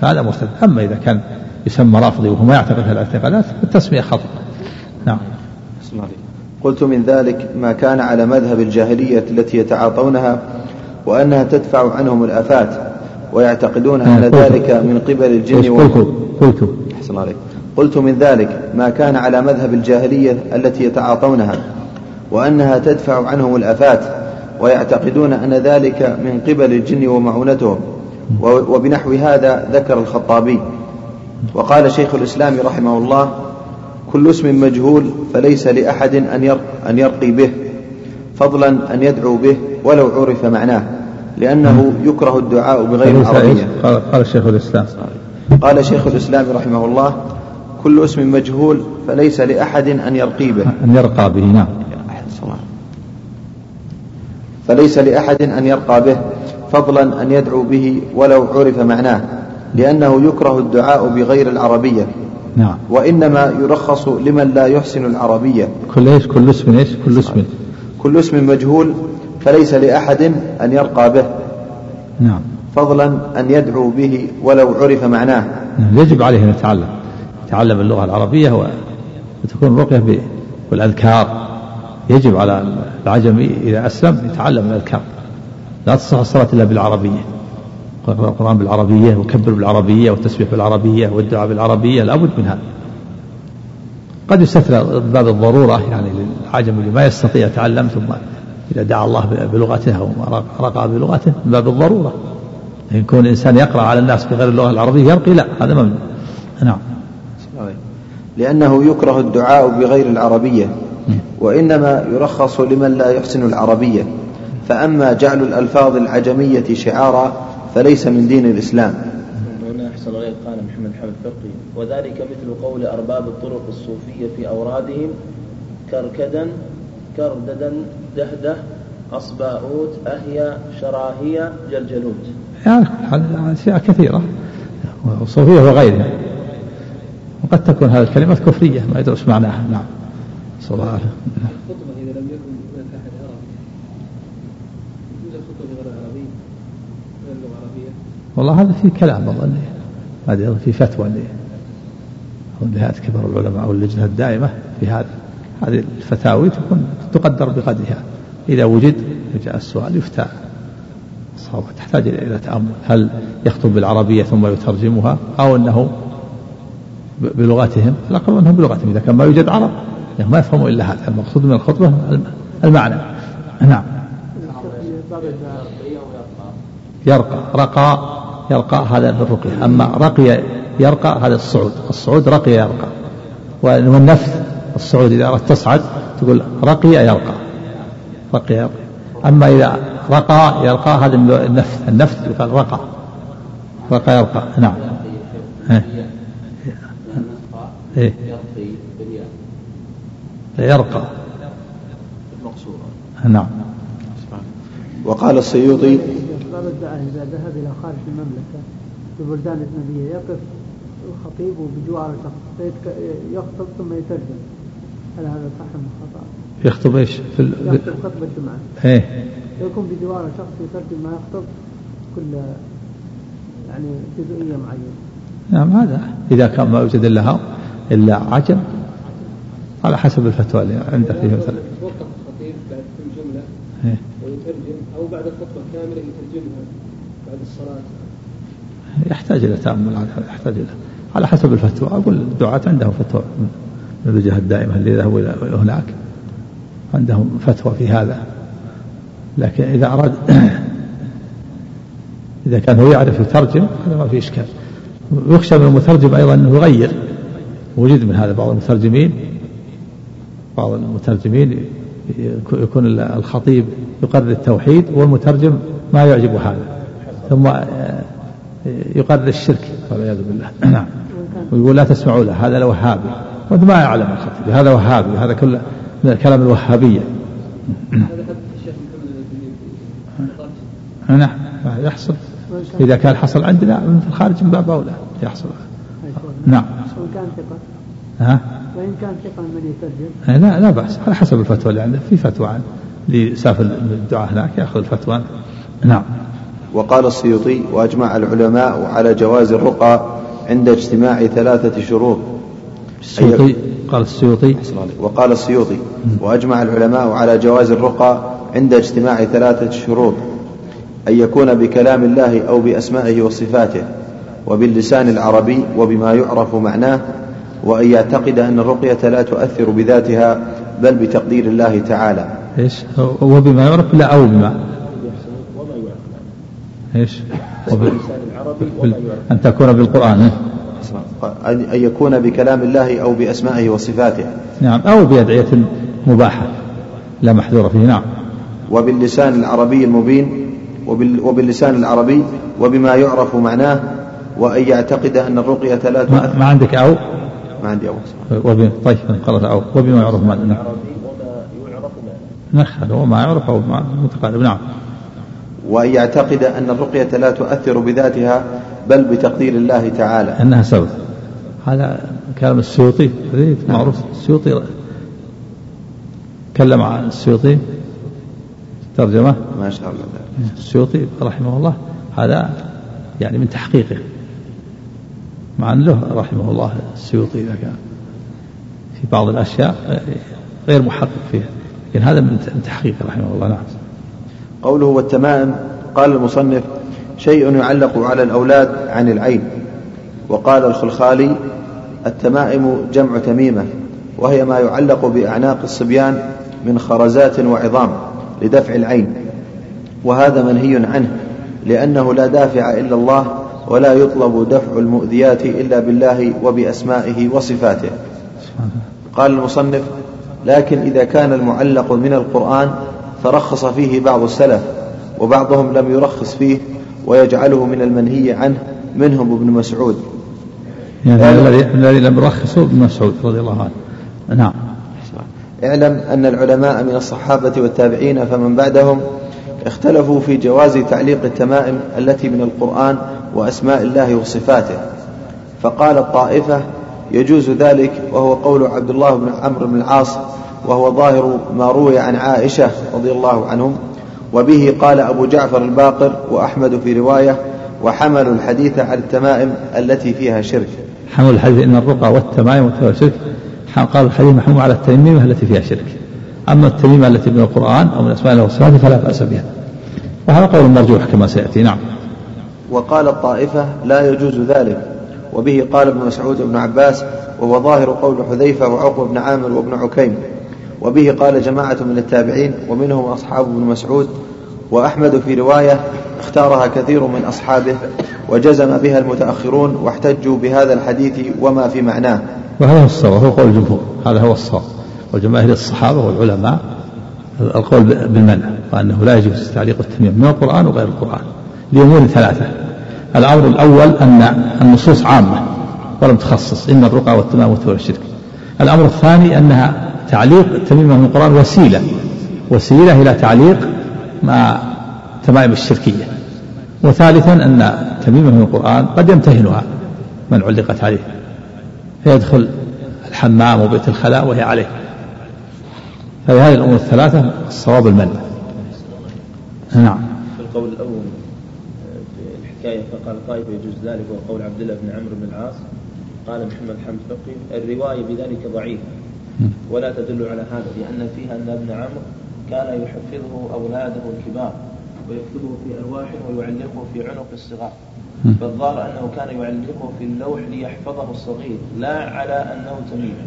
فهذا مرتد أما إذا كان يسمى رافضي وهو ما يعتقد الاعتقادات فالتسمية خطأ. نعم. قلت من ذلك ما كان على مذهب الجاهلية التي يتعاطونها وأنها تدفع عنهم الآفات ويعتقدون أن ذلك من قبل الجن قلت قلت أحسن عليك. قلت من ذلك ما كان على مذهب الجاهلية التي يتعاطونها وأنها تدفع عنهم الآفات ويعتقدون أن ذلك من قبل الجن ومعونتهم. وبنحو هذا ذكر الخطابي. وقال شيخ الإسلام رحمه الله كل اسم مجهول فليس لأحد أن أن يرقي به فضلا أن يدعو به ولو عرف معناه لأنه يكره الدعاء بغير العربية. قال, شيخ الإسلام. قال شيخ الإسلام رحمه الله كل اسم مجهول فليس لأحد أن يرقي به. أن يرقى به نعم. فليس لأحد أن يرقى به فضلا أن يدعو به ولو عرف معناه لأنه يكره الدعاء بغير العربية. نعم. وإنما يرخص لمن لا يحسن العربية. كل إيش؟ كل اسم إيش؟ كل اسم. كل اسم مجهول فليس لأحد أن يرقى به. نعم. فضلا أن يدعو به ولو عرف معناه. نعم. يجب عليه أن يتعلم. يتعلم اللغة العربية وتكون الرقية بالأذكار يجب على العجمي إذا أسلم يتعلم الأذكار. لا تصح الصلاة إلا بالعربية. القرآن بالعربية وكبر بالعربية والتسبيح بالعربية والدعاء بالعربية لابد من هذا. قد يستثنى باب الضرورة يعني للعجم اللي ما يستطيع يتعلم ثم إذا دعا الله بلغته أو رقى بلغته من باب الضرورة. إن يكون الإنسان يقرأ على الناس بغير اللغة العربية يرقي لا هذا ممنوع. نعم. لأنه يكره الدعاء بغير العربية وإنما يرخص لمن لا يحسن العربية. فأما جعل الألفاظ العجمية شعارا فليس من دين الإسلام. هنا أحسن عليك قال محمد حمد فقي وذلك مثل قول أرباب الطرق الصوفية في أورادهم كركدا كرددا دهدة أصباؤوت أهيا شراهية جلجلوت. يعني أشياء كثيرة صوفية وغيرها. وقد تكون هذه الكلمات كفرية ما يدرس معناها. نعم. صلى الله عليه وسلم الخطبة إذا لم يكن هناك أحد عربي يجوز الخطبة بغير عربي غير اللغة العربية والله هذا في كلام أظن هذه في فتوى لهيئة كبار العلماء أو اللجنة الدائمة في هذا هذه الفتاوي تكون تقدر بقدرها. إذا وجد جاء السؤال يفتى. صعبة تحتاج إلى تأمل. هل يخطب بالعربية ثم يترجمها؟ أو أنه بلغتهم؟ الأقرب أنهم بلغتهم. إذا كان ما يوجد عرب يعني ما يفهموا إلا هذا. المقصود من الخطبة المعنى. نعم. يرقى. رقى. يرقى هذا بالرقية أما رقي يرقى هذا الصعود. الصعود رقي يرقى. والنفث الصعود إذا أردت تصعد تقول رقي يرقى. رقي يرقى. أما إذا رقى يرقى هذا النفث. النفث يقال رقى. رقى يرقى. نعم. إيه. إيه. يرقى. نعم. وقال السيوطي باب الدعاء إذا ذهب إلى خارج المملكة في بلدان أجنبية يقف الخطيب بجوار شخص يخطب ثم يترجم هل هذا صح أم خطأ؟ يخطب إيش؟ في ال... يخطب خطبة الجمعة إيه يكون بجوار شخص يترجم ما يخطب كل يعني جزئية معينة نعم هذا إذا كان ما يوجد إلا إلا عجم على حسب الفتوى اللي عنده فيه مثلا يتوقف الخطيب بعد كل جملة إيه؟ أو بعد الخطبة كاملة يترجمها بعد الصلاة. يحتاج إلى تأمل يحتاج إلى على حسب الفتوى. أقول الدعاة عندهم فتوى. من الجهة الدائمة اللي ذهبوا إلى هناك؟ عندهم فتوى في هذا. لكن إذا أراد [COUGHS] إذا كان هو يعرف يترجم هذا ما في إشكال. يخشى من المترجم أيضا أنه يغير. وجد من هذا بعض المترجمين بعض المترجمين يكون الخطيب يقرر التوحيد والمترجم ما يعجب هذا. ثم يقرر الشرك والعياذ بالله. [CLEARS THROAT] نعم. ويقول لا تسمعوا له هذا وهابي وأنت ما يعلم الخطيب هذا وهابي هذا كله من الكلام الوهابية. نعم. يحصل. إذا كان حصل عندنا من الخارج من باب أولى. يحصل. نعم. وإن كان ثقة ها؟ وإن كان ثقة من يترجم؟ لا لا بأس. على حسب الفتوى اللي عنده في فتوى عن اللي سافر الدعاء هناك يأخذ الفتوى. نعم. وقال السيوطي وأجمع العلماء على جواز الرقى عند اجتماع ثلاثة شروط. السيوطي قال السيوطي. وقال السيوطي وأجمع العلماء على جواز الرقى عند اجتماع ثلاثة شروط أن يكون بكلام الله أو بأسمائه وصفاته وباللسان العربي وبما يعرف معناه وأن يعتقد أن الرقية لا تؤثر بذاتها بل بتقدير الله تعالى. إيش؟ وبما يعرف لا أو بما. إيش؟ أن تكون بالقرآن إيه؟ أن يكون بكلام الله أو بأسمائه وصفاته. نعم أو بأدعية مباحة لا محذورة فيه نعم. وباللسان العربي المبين وبال وباللسان العربي وبما يعرف معناه وأن يعتقد أن الرقية لا ما, ما عندك أو؟ ما عندي أو. وب... طيب قرأت أو. وبما يعرف معناه. نعم نعم وما يعرف أو متقارب. نعم. وأن يعتقد أن الرقية لا تؤثر بذاتها بل بتقدير الله تعالى. أنها سبب. هذا كلام السيوطي معروف. السيوطي تكلم عن السيوطي. ترجمة. ما شاء الله. السيوطي رحمه الله. هذا يعني من تحقيقه. مع أن له رحمه الله السيوطي إذا كان في بعض الأشياء غير محقق فيها. لكن هذا من تحقيقه رحمه الله. نعم. قوله والتمائم قال المصنف شيء يعلق على الأولاد عن العين. وقال الخلخالي التمائم جمع تميمة وهي ما يعلق بأعناق الصبيان من خرزات وعظام لدفع العين. وهذا منهي عنه لأنه لا دافع إلا الله ولا يطلب دفع المؤذيات إلا بالله وبأسمائه وصفاته. قال المصنف لكن إذا كان المعلق من القرآن فرخص فيه بعض السلف وبعضهم لم يرخص فيه ويجعله من المنهي عنه منهم ابن مسعود. يعني الذي الذي لم يرخصه ابن مسعود رضي الله عنه. نعم. اعلم أن العلماء من الصحابة والتابعين فمن بعدهم اختلفوا في جواز تعليق التمائم التي من القرآن وأسماء الله وصفاته. فقال الطائفة يجوز ذلك وهو قول عبد الله بن عمرو بن العاص وهو ظاهر ما روي عن عائشة رضي الله عنهم وبه قال أبو جعفر الباقر وأحمد في رواية وحملوا الحديث على التمائم التي فيها شرك. حملوا الحديث إن الرقى والتمائم والتمائم شرك. قال الحديث محمول على التميمة التي فيها شرك. أما التميمة التي من القرآن أو من أسماء الله وصفاته فلا بأس بها. وهذا قول مرجوح كما سيأتي نعم. وقال الطائفة لا يجوز ذلك. وبه قال ابن مسعود وابن عباس وهو ظاهر قول حذيفة وعقبة بن عامر وابن عكيم. وبه قال جماعة من التابعين ومنهم أصحاب ابن مسعود وأحمد في رواية اختارها كثير من أصحابه وجزم بها المتأخرون واحتجوا بهذا الحديث وما في معناه. وهذا هو الصواب هو قول الجمهور. هذا هو الصواب. وجماهير الصحابة والعلماء القول بالمنع وأنه لا يجوز تعليق التميم من القرآن وغير القرآن. لأمور ثلاثة. الأمر الأول أن النصوص عامة ولم تخصص إن الرقى والتمام والشرك. الأمر الثاني أنها تعليق التميمة من القرآن وسيلة وسيلة إلى تعليق ما تمائم الشركية. وثالثا أن تميمة من القرآن قد يمتهنها من علقت عليه. فيدخل الحمام وبيت الخلاء وهي عليه. فهذه الأمور الثلاثة الصواب المنع. نعم. في القول الأول الحكاية فقال طائفة يجوز ذلك وهو قول عبد الله بن عمرو بن العاص قال محمد حمد فقي الرواية بذلك ضعيفة. ولا تدل على هذا لأن فيها أن ابن عمرو كان يحفظه أولاده الكبار ويكتبه في ألواح ويعلقه في عنق الصغار. فالظاهر أنه كان يعلقه في اللوح ليحفظه الصغير لا على أنه تميمة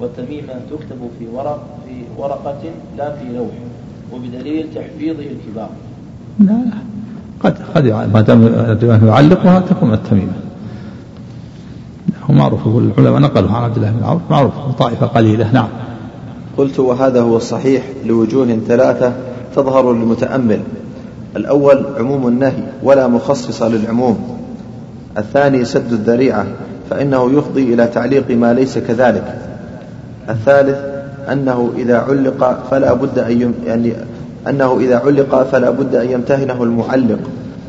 والتميمة تكتب في ورق في ورقة لا في لوح وبدليل تحفيظه الكبار. لا لا. قد قد ما دام يعلقها تكون التميمة. هو معروف يقول العلماء نقلوا عن عبد الله بن عوف معروف طائفة قليلة نعم. قلت وهذا هو الصحيح لوجوه ثلاثة تظهر للمتأمل. الأول عموم النهي ولا مخصص للعموم. الثاني سد الذريعة فإنه يفضي إلى تعليق ما ليس كذلك. الثالث أنه إذا علق فلا بد أن يعني أنه إذا علق فلا بد أن يمتهنه المعلق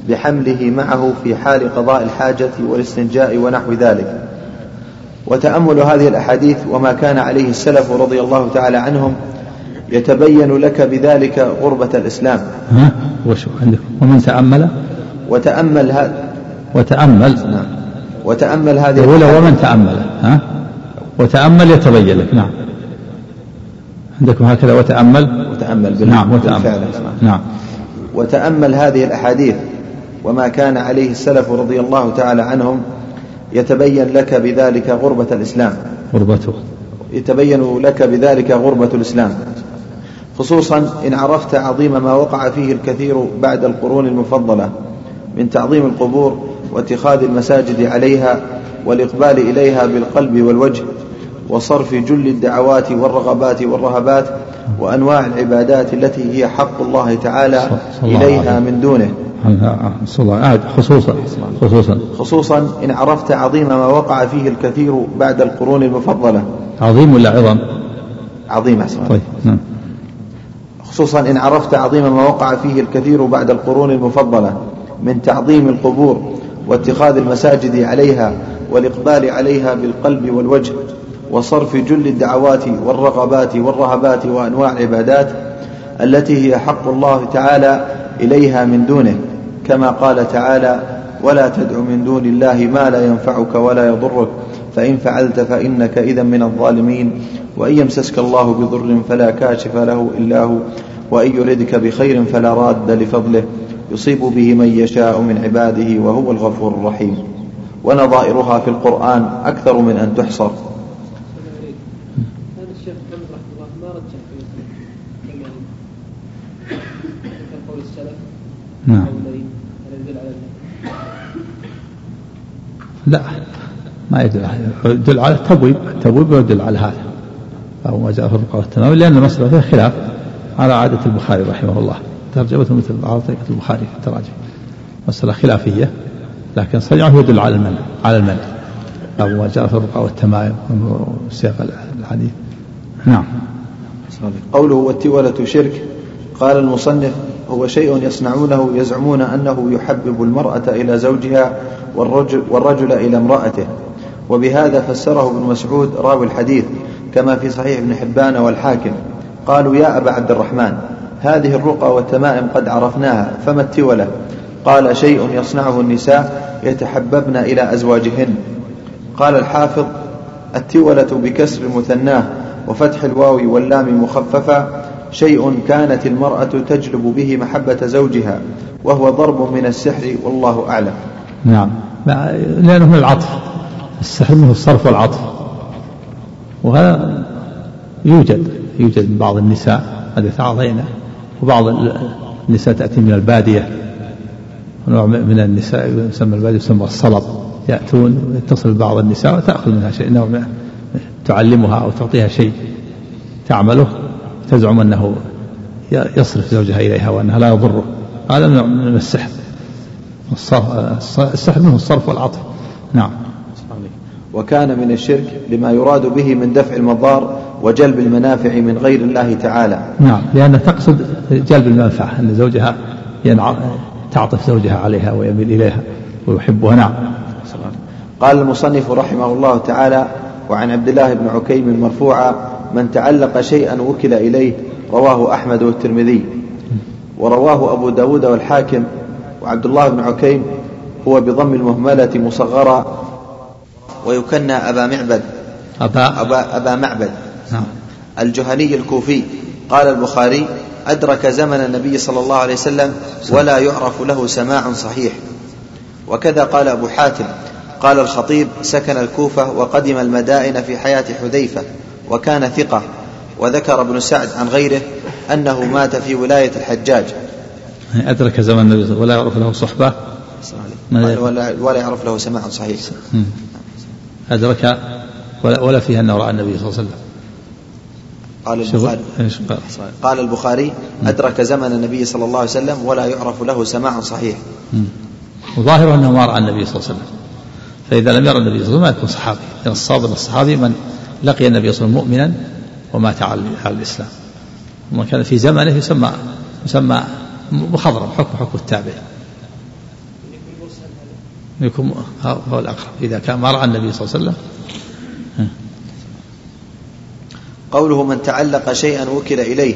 بحمله معه في حال قضاء الحاجة والاستنجاء ونحو ذلك. وتأمل هذه الأحاديث وما كان عليه السلف رضي الله تعالى عنهم يتبين لك بذلك غربة الإسلام. ها؟ وشو عندك؟ ومن تأمل؟ وتأمل هذا وتأمل. نعم. وتأمل هذه ومن تأمل؟ ها؟ وتأمل يتبين لك. نعم. عندكم هكذا وتأمل؟ وتأمل بال... نعم وتأمل. نعم. وتأمل هذه الأحاديث وما كان عليه السلف رضي الله تعالى عنهم يتبين لك بذلك غربة الإسلام. غربته. يتبين لك بذلك غربة الإسلام. خصوصا إن عرفت عظيم ما وقع فيه الكثير بعد القرون المفضلة من تعظيم القبور واتخاذ المساجد عليها والإقبال إليها بالقلب والوجه وصرف جل الدعوات والرغبات والرهبات وأنواع العبادات التي هي حق الله تعالى إليها من دونه. خصوصا خصوصا. خصوصا إن عرفت عظيم ما وقع فيه الكثير بعد القرون المفضلة. عظيم ولا عظم؟ عظيم طيب نعم. خصوصا إن عرفت عظيم ما وقع فيه الكثير بعد القرون المفضلة من تعظيم القبور واتخاذ المساجد عليها والإقبال عليها بالقلب والوجه. وصرف جل الدعوات والرغبات والرهبات وأنواع العبادات التي هي حق الله تعالى إليها من دونه. كما قال تعالى ولا تدع من دون الله ما لا ينفعك ولا يضرك. فإن فعلت فإنك إذا من الظالمين. وإن يمسسك الله بضر فلا كاشف له إلا هو. وإن يردك بخير فلا راد لفضله. يصيب به من يشاء من عباده وهو الغفور الرحيم. ونظائرها في القرآن أكثر من أن تحصر الشيخ محمد رحمه الله ما رجح في قول السلف نعم. على لا. ما يدل على يدل على التبويب. التبويب يدل على هذا. أو ما جاء في الرقى والتمام لأن المسألة فيها خلاف على عادة البخاري رحمه الله. ترجمته مثل بعض طريقة البخاري في التراجم. مسألة خلافية. لكن صريعه يدل على المنع. على المنع. أو ما جاء في الرقى والتمائم سياق الحديث. نعم. قوله والتولة شرك. قال المصنف هو شيء يصنعونه يزعمون أنه يحبب المرأة إلى زوجها والرجل, والرجل إلى امرأته. وبهذا فسره ابن مسعود راوي الحديث كما في صحيح ابن حبان والحاكم. قالوا يا أبا عبد الرحمن هذه الرقى والتمائم قد عرفناها فما التولة قال شيء يصنعه النساء يتحببن إلى أزواجهن. قال الحافظ التولة بكسر المثناه وفتح الواو واللام مخففة شيء كانت المرأة تجلب به محبة زوجها وهو ضرب من السحر والله أعلم. نعم. لأنه من العطف. السحر منه الصرف والعطف. وهذا يوجد يوجد من بعض النساء قد يتعاطين وبعض النساء تأتي من البادية. نوع من النساء يسمى البادية يسمى الصلب. يأتون يتصل بعض النساء وتأخذ منها شيء نوع تعلمها أو تعطيها شيء تعمله. تزعم أنه يصرف زوجها إليها وأنها لا يضره هذا نوع من السحر. السحر منه الصرف والعطف. نعم. وكان من الشرك لما يراد به من دفع المضار وجلب المنافع من غير الله تعالى. نعم. لأنها تقصد جلب المنفعة أن زوجها ينع... تعطف زوجها عليها ويميل إليها ويحبها. نعم. قال المصنف رحمه الله تعالى وعن عبد الله بن عكيم مرفوعا من تعلق شيئا وكل إليه رواه أحمد والترمذي. ورواه أبو داود والحاكم وعبد الله بن عكيم هو بضم المهملة مصغرا ويكنى أبا معبد. أبا؟ أبا, أبا معبد. نعم. الجهني الكوفي. قال البخاري أدرك زمن النبي صلى الله عليه وسلم ولا يعرف له سماع صحيح. وكذا قال أبو حاتم. قال الخطيب سكن الكوفة وقدم المدائن في حياة حذيفة. وكان ثقة وذكر ابن سعد عن غيره أنه مات في ولاية الحجاج. أدرك زمن النبي ولا يعرف له صحبة؟ ولا, ولا يعرف له سماع صحيح. أدرك ولا, ولا فيها أنه رأى النبي صلى الله عليه وسلم. قال البخاري. قال؟ البخاري أدرك زمن النبي صلى الله عليه وسلم ولا يعرف له سماع صحيح. وظاهره أنه ما رأى النبي صلى الله عليه وسلم. فإذا لم يرى النبي صلى الله عليه وسلم ما يكون صحابي. لأن الصحابي من لقي النبي صلى الله عليه وسلم مؤمنا ومات على الإسلام. ومن كان في زمنه يسمى يسمى مخضرم حكم حكم التابع. يكون هو الأقرب. إذا كان ما رأى النبي صلى الله عليه وسلم. قوله من تعلق شيئا وكل إليه.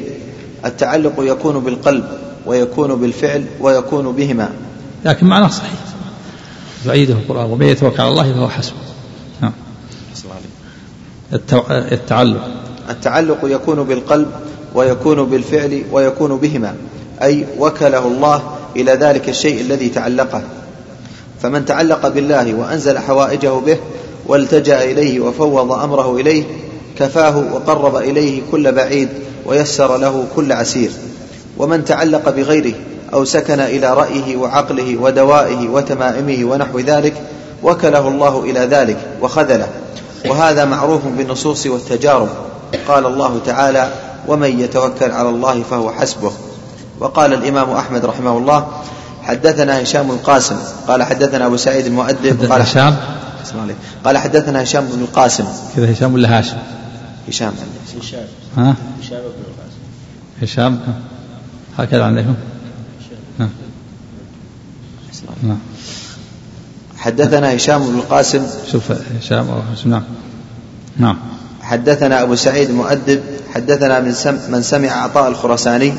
التعلق يكون بالقلب ويكون بالفعل ويكون بهما. لكن معناه صحيح. يؤيده القرآن. ومن يتوكل على الله فهو حسبه. التعلق. التعلق يكون بالقلب ويكون بالفعل ويكون بهما أي وكله الله إلى ذلك الشيء الذي تعلقه. فمن تعلق بالله وأنزل حوائجه به والتجأ إليه وفوض أمره إليه كفاه وقرب إليه كل بعيد ويسر له كل عسير. ومن تعلق بغيره أو سكن إلى رأيه وعقله ودوائه وتمائمه ونحو ذلك وكله الله إلى ذلك وخذله. وهذا معروف بالنصوص والتجارب. قال الله تعالى ومن يتوكل على الله فهو حسبه. وقال الإمام أحمد رحمه الله حدثنا هشام القاسم. قال حدثنا أبو سعيد المؤدب. قال هشام؟ قال حدثنا هشام بن القاسم. كذا هشام ولا هاشم؟ هشام. هشام. ها؟ هشام بن القاسم. هشام؟ هكذا عندكم نعم نعم حدثنا هشام بن القاسم. شوف هشام نعم. نعم. حدثنا أبو سعيد المؤدب حدثنا من, سم من سمع عطاء الخرساني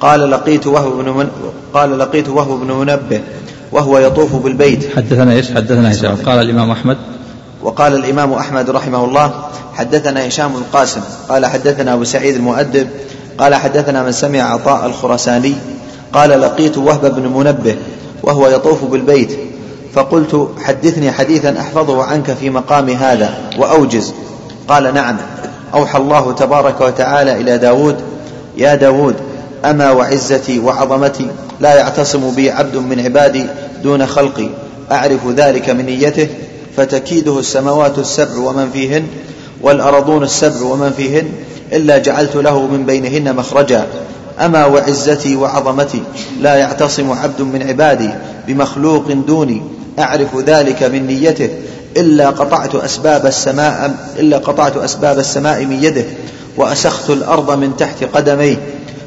قال لقيت وهو بن من قال لقيت وهو بن منبه وهو يطوف بالبيت. حدثنا إيش؟ حدثنا هشام. قال الإمام أحمد. وقال الإمام أحمد رحمه الله. حدثنا هشام بن القاسم. قال حدثنا أبو سعيد المؤدب. قال حدثنا من سمع عطاء الخرساني قال لقيت وهب بن منبه وهو يطوف بالبيت. فقلت حدثني حديثا أحفظه عنك في مقام هذا وأوجز. قال نعم. أوحى الله تبارك وتعالى إلى داود يا داود أما وعزتي وعظمتي لا يعتصم بي عبد من عبادي دون خلقي. أعرف ذلك من نيته فتكيده السماوات السبع ومن فيهن والأرضون السبع ومن فيهن إلا جعلت له من بينهن مخرجا. أما وعزتي وعظمتي لا يعتصم عبد من عبادي بمخلوق دوني. أعرف ذلك من نيته إلا قطعت أسباب السماء إلا قطعت أسباب السماء من يده وأسخت الأرض من تحت قدميه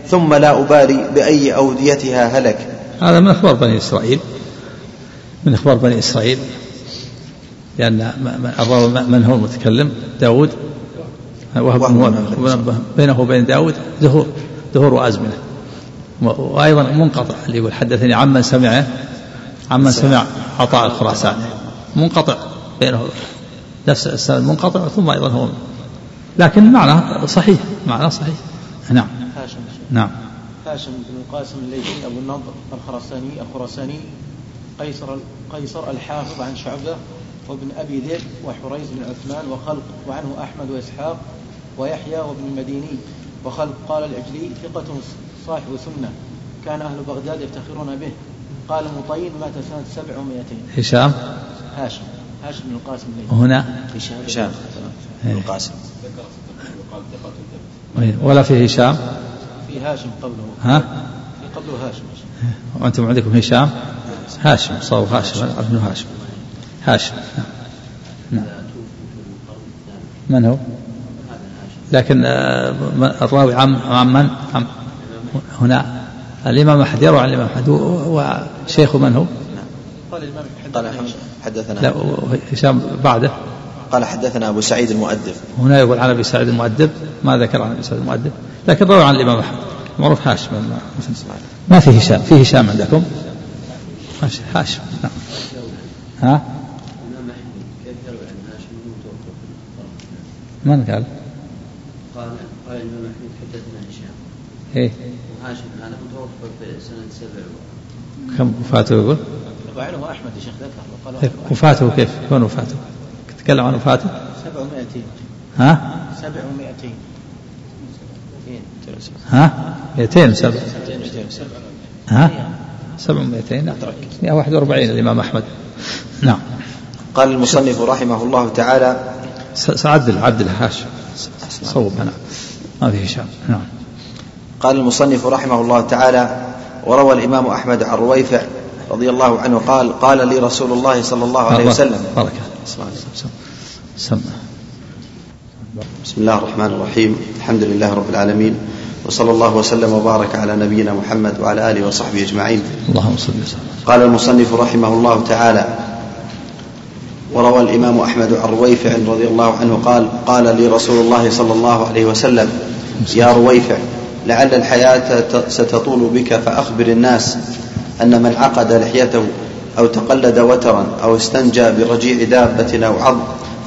ثم لا أبالي بأي أوديتها هلك. هذا من أخبار بني إسرائيل. من أخبار بني إسرائيل. لأن من هو المتكلم؟ داود. وهب بينه وبين داود ظهور ظهور وأزمنة. وأيضا منقطع اللي يقول حدثني عمن سمعه. عمن سمع عطاء الخراساني منقطع بينه نفس السند منقطع ثم أيضا هو. لكن معنى صحيح معنى صحيح. نعم. هاشم. نعم. هاشم بن القاسم الليثي أبو النضر الخرساني الخرساني قيصر قيصر الحافظ عن شعبة وابن أبي ذئب وحريز بن عثمان وخلق وعنه أحمد وإسحاق ويحيى وابن المديني وخلق. قال العجلي ثقة صاحب سنة. كان أهل بغداد يفتخرون به. قال مطين مات سنة سبع ومائتين هشام؟ هاشم. هاشم بن القاسم. هنا؟ هشام. هشام. إيه. القاسم. ولا في هشام؟ في هاشم قبله. ها؟ في قبله هاشم. وأنتم عندكم هشام؟ هاشم صوب هاشم ابن هاشم. هاشم. نعم. من هو؟ لكن آه، الراوي عم عم من؟ عم. هنا. الإمام أحمد يروي عن الإمام أحمد وشيخه من هو؟ قال الإمام قال حدثنا لا هشام بعده. قال حدثنا أبو سعيد المؤدب. هنا يقول عن أبي سعيد المؤدب ما ذكر عن أبي سعيد المؤدب لكن روى عن الإمام أحمد. معروف هاشم ما في هشام في هشام عندكم؟ هاشم نعم. ها؟ من قال؟ قال قال الإمام أحمد حدثنا هشام. إيه. وهاشم هذا متوفى في سنة سبع كم وفاته يقول؟ أحمد يا شيخ ذكر وقال وفاته كيف؟ وين وفاته؟ تكلم عن وفاته؟ سبع ومائتين ها؟ سبع ومائتين ها؟ 200 سبع ها؟ سبع ومائتين نعم 141 الإمام أحمد نعم قال المصنف رحمه الله تعالى سعدل عدل هاشم صوب نعم ما في هشام نعم قال المصنف رحمه الله تعالى وروى الإمام أحمد عن رويفع رضي الله عنه قال قال لي رسول الله صلى الله عليه وسلم. بارك سمع بسم الله الرحمن الرحيم. الحمد لله رب العالمين. وصلى الله وسلم وبارك على نبينا محمد وعلى آله وصحبه أجمعين. اللهم صل وسلم. قال المصنف رحمه الله تعالى: وروى الإمام أحمد عن رويفع رضي الله عنه قال: قال لي رسول الله صلى الله عليه وسلم: يا رويفع لعل الحياة ستطول بك فأخبر الناس أن من عقد لحيته أو تقلد وترا أو استنجى برجيع دابة أو عظم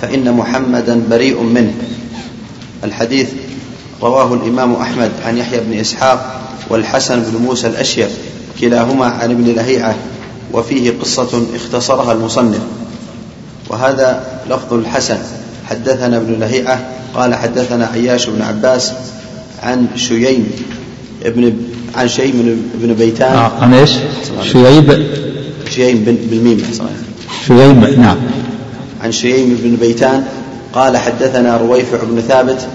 فإن محمدا بريء منه. الحديث رواه الإمام أحمد عن يحيى بن إسحاق والحسن بن موسى الأشيب كلاهما عن ابن لهيعة وفيه قصة اختصرها المصنف وهذا لفظ الحسن حدثنا ابن لهيعة قال حدثنا عياش بن عباس عن شييم ابن عن شييم بن بيتان. آه عن إيش؟ شييب. شييم بن بالميم شييم نعم. عن شييم بن بيتان. قال حدثنا رويفع بن ثابت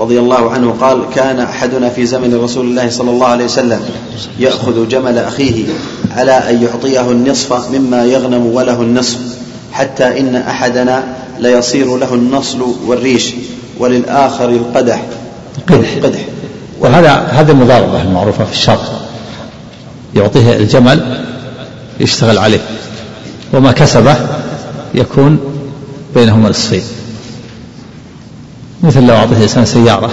رضي الله عنه قال كان أحدنا في زمن رسول الله صلى الله عليه وسلم يأخذ جمل أخيه على أن يعطيه النصف مما يغنم وله النصف حتى إن أحدنا ليصير له النصل والريش وللآخر القدح. قدح قدح وهذا هذه المضاربه المعروفة في الشرق. يعطيه الجمل يشتغل عليه. وما كسبه يكون بينهما نصفين مثل لو أعطيت إنسان سيارة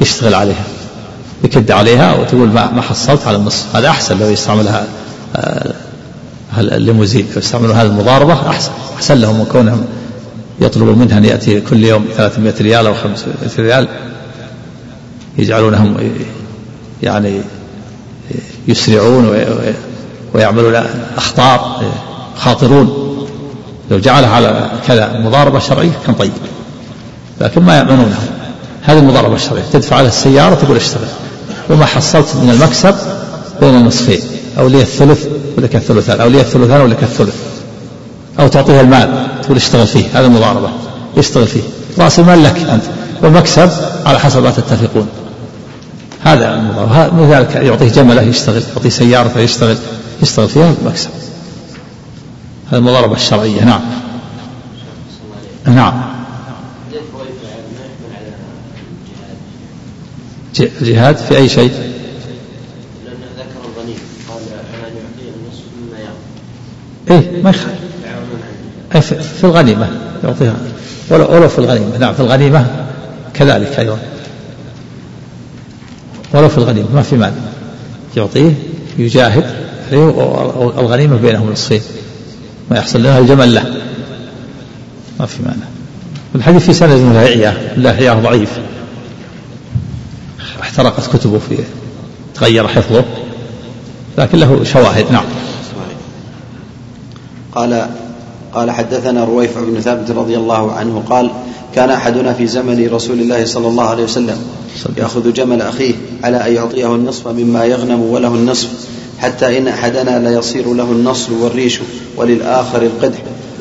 يشتغل عليها. يكد عليها وتقول ما حصلت على النصف هذا أحسن لو يستعملها آه، الليموزين لو يستعملوا هذه المضاربة أحسن. أحسن لهم من كونهم يطلبوا منها أن يأتي كل يوم 300 ريال أو 500 ريال. يجعلونهم يعني يسرعون ويعملون أخطار خاطرون. لو جعلها على كذا مضاربة شرعية كان طيب. لكن ما يأمنونه هذه المضاربة الشرعية. تدفع على السيارة تقول اشتغل وما حصلت من المكسب بين النصفين. أو لي الثلث ولك الثلثان. أو لي الثلثان ولك الثلث. أو تعطيها المال تقول اشتغل فيه. هذا المضاربة. اشتغل فيه. رأس المال لك أنت. والمكسب على حسب ما تتفقون. هذا المضاربة لذلك يعطيه جمله يشتغل يعطيه سيارة يشتغل يشتغل فيها المكسب هذه المضاربة الشرعية نعم. نعم. جهاد في أي شيء؟ ذكر قال يعطيه مما يأخذ إيه ما يخالف. في الغنيمة يعطيها. ولو, ولو في الغنيمة نعم في الغنيمة كذلك أيضا. ولو في الغنيمة ما في مال. يعطيه يجاهد عليه والغنيمة بينهم نصفين. ما يحصل لنا الجمل له ما في مانع الحديث في سند لاهية لاهية ضعيف. احترقت كتبه في تغير حفظه. لكن له شواهد نعم. قال قال حدثنا رويفع بن ثابت رضي الله عنه قال كان أحدنا في زمن رسول الله صلى الله عليه وسلم يأخذ جمل أخيه على أن يعطيه النصف مما يغنم وله النصف حتى إن أحدنا لا يصير له النصر والريش وللآخر القدح.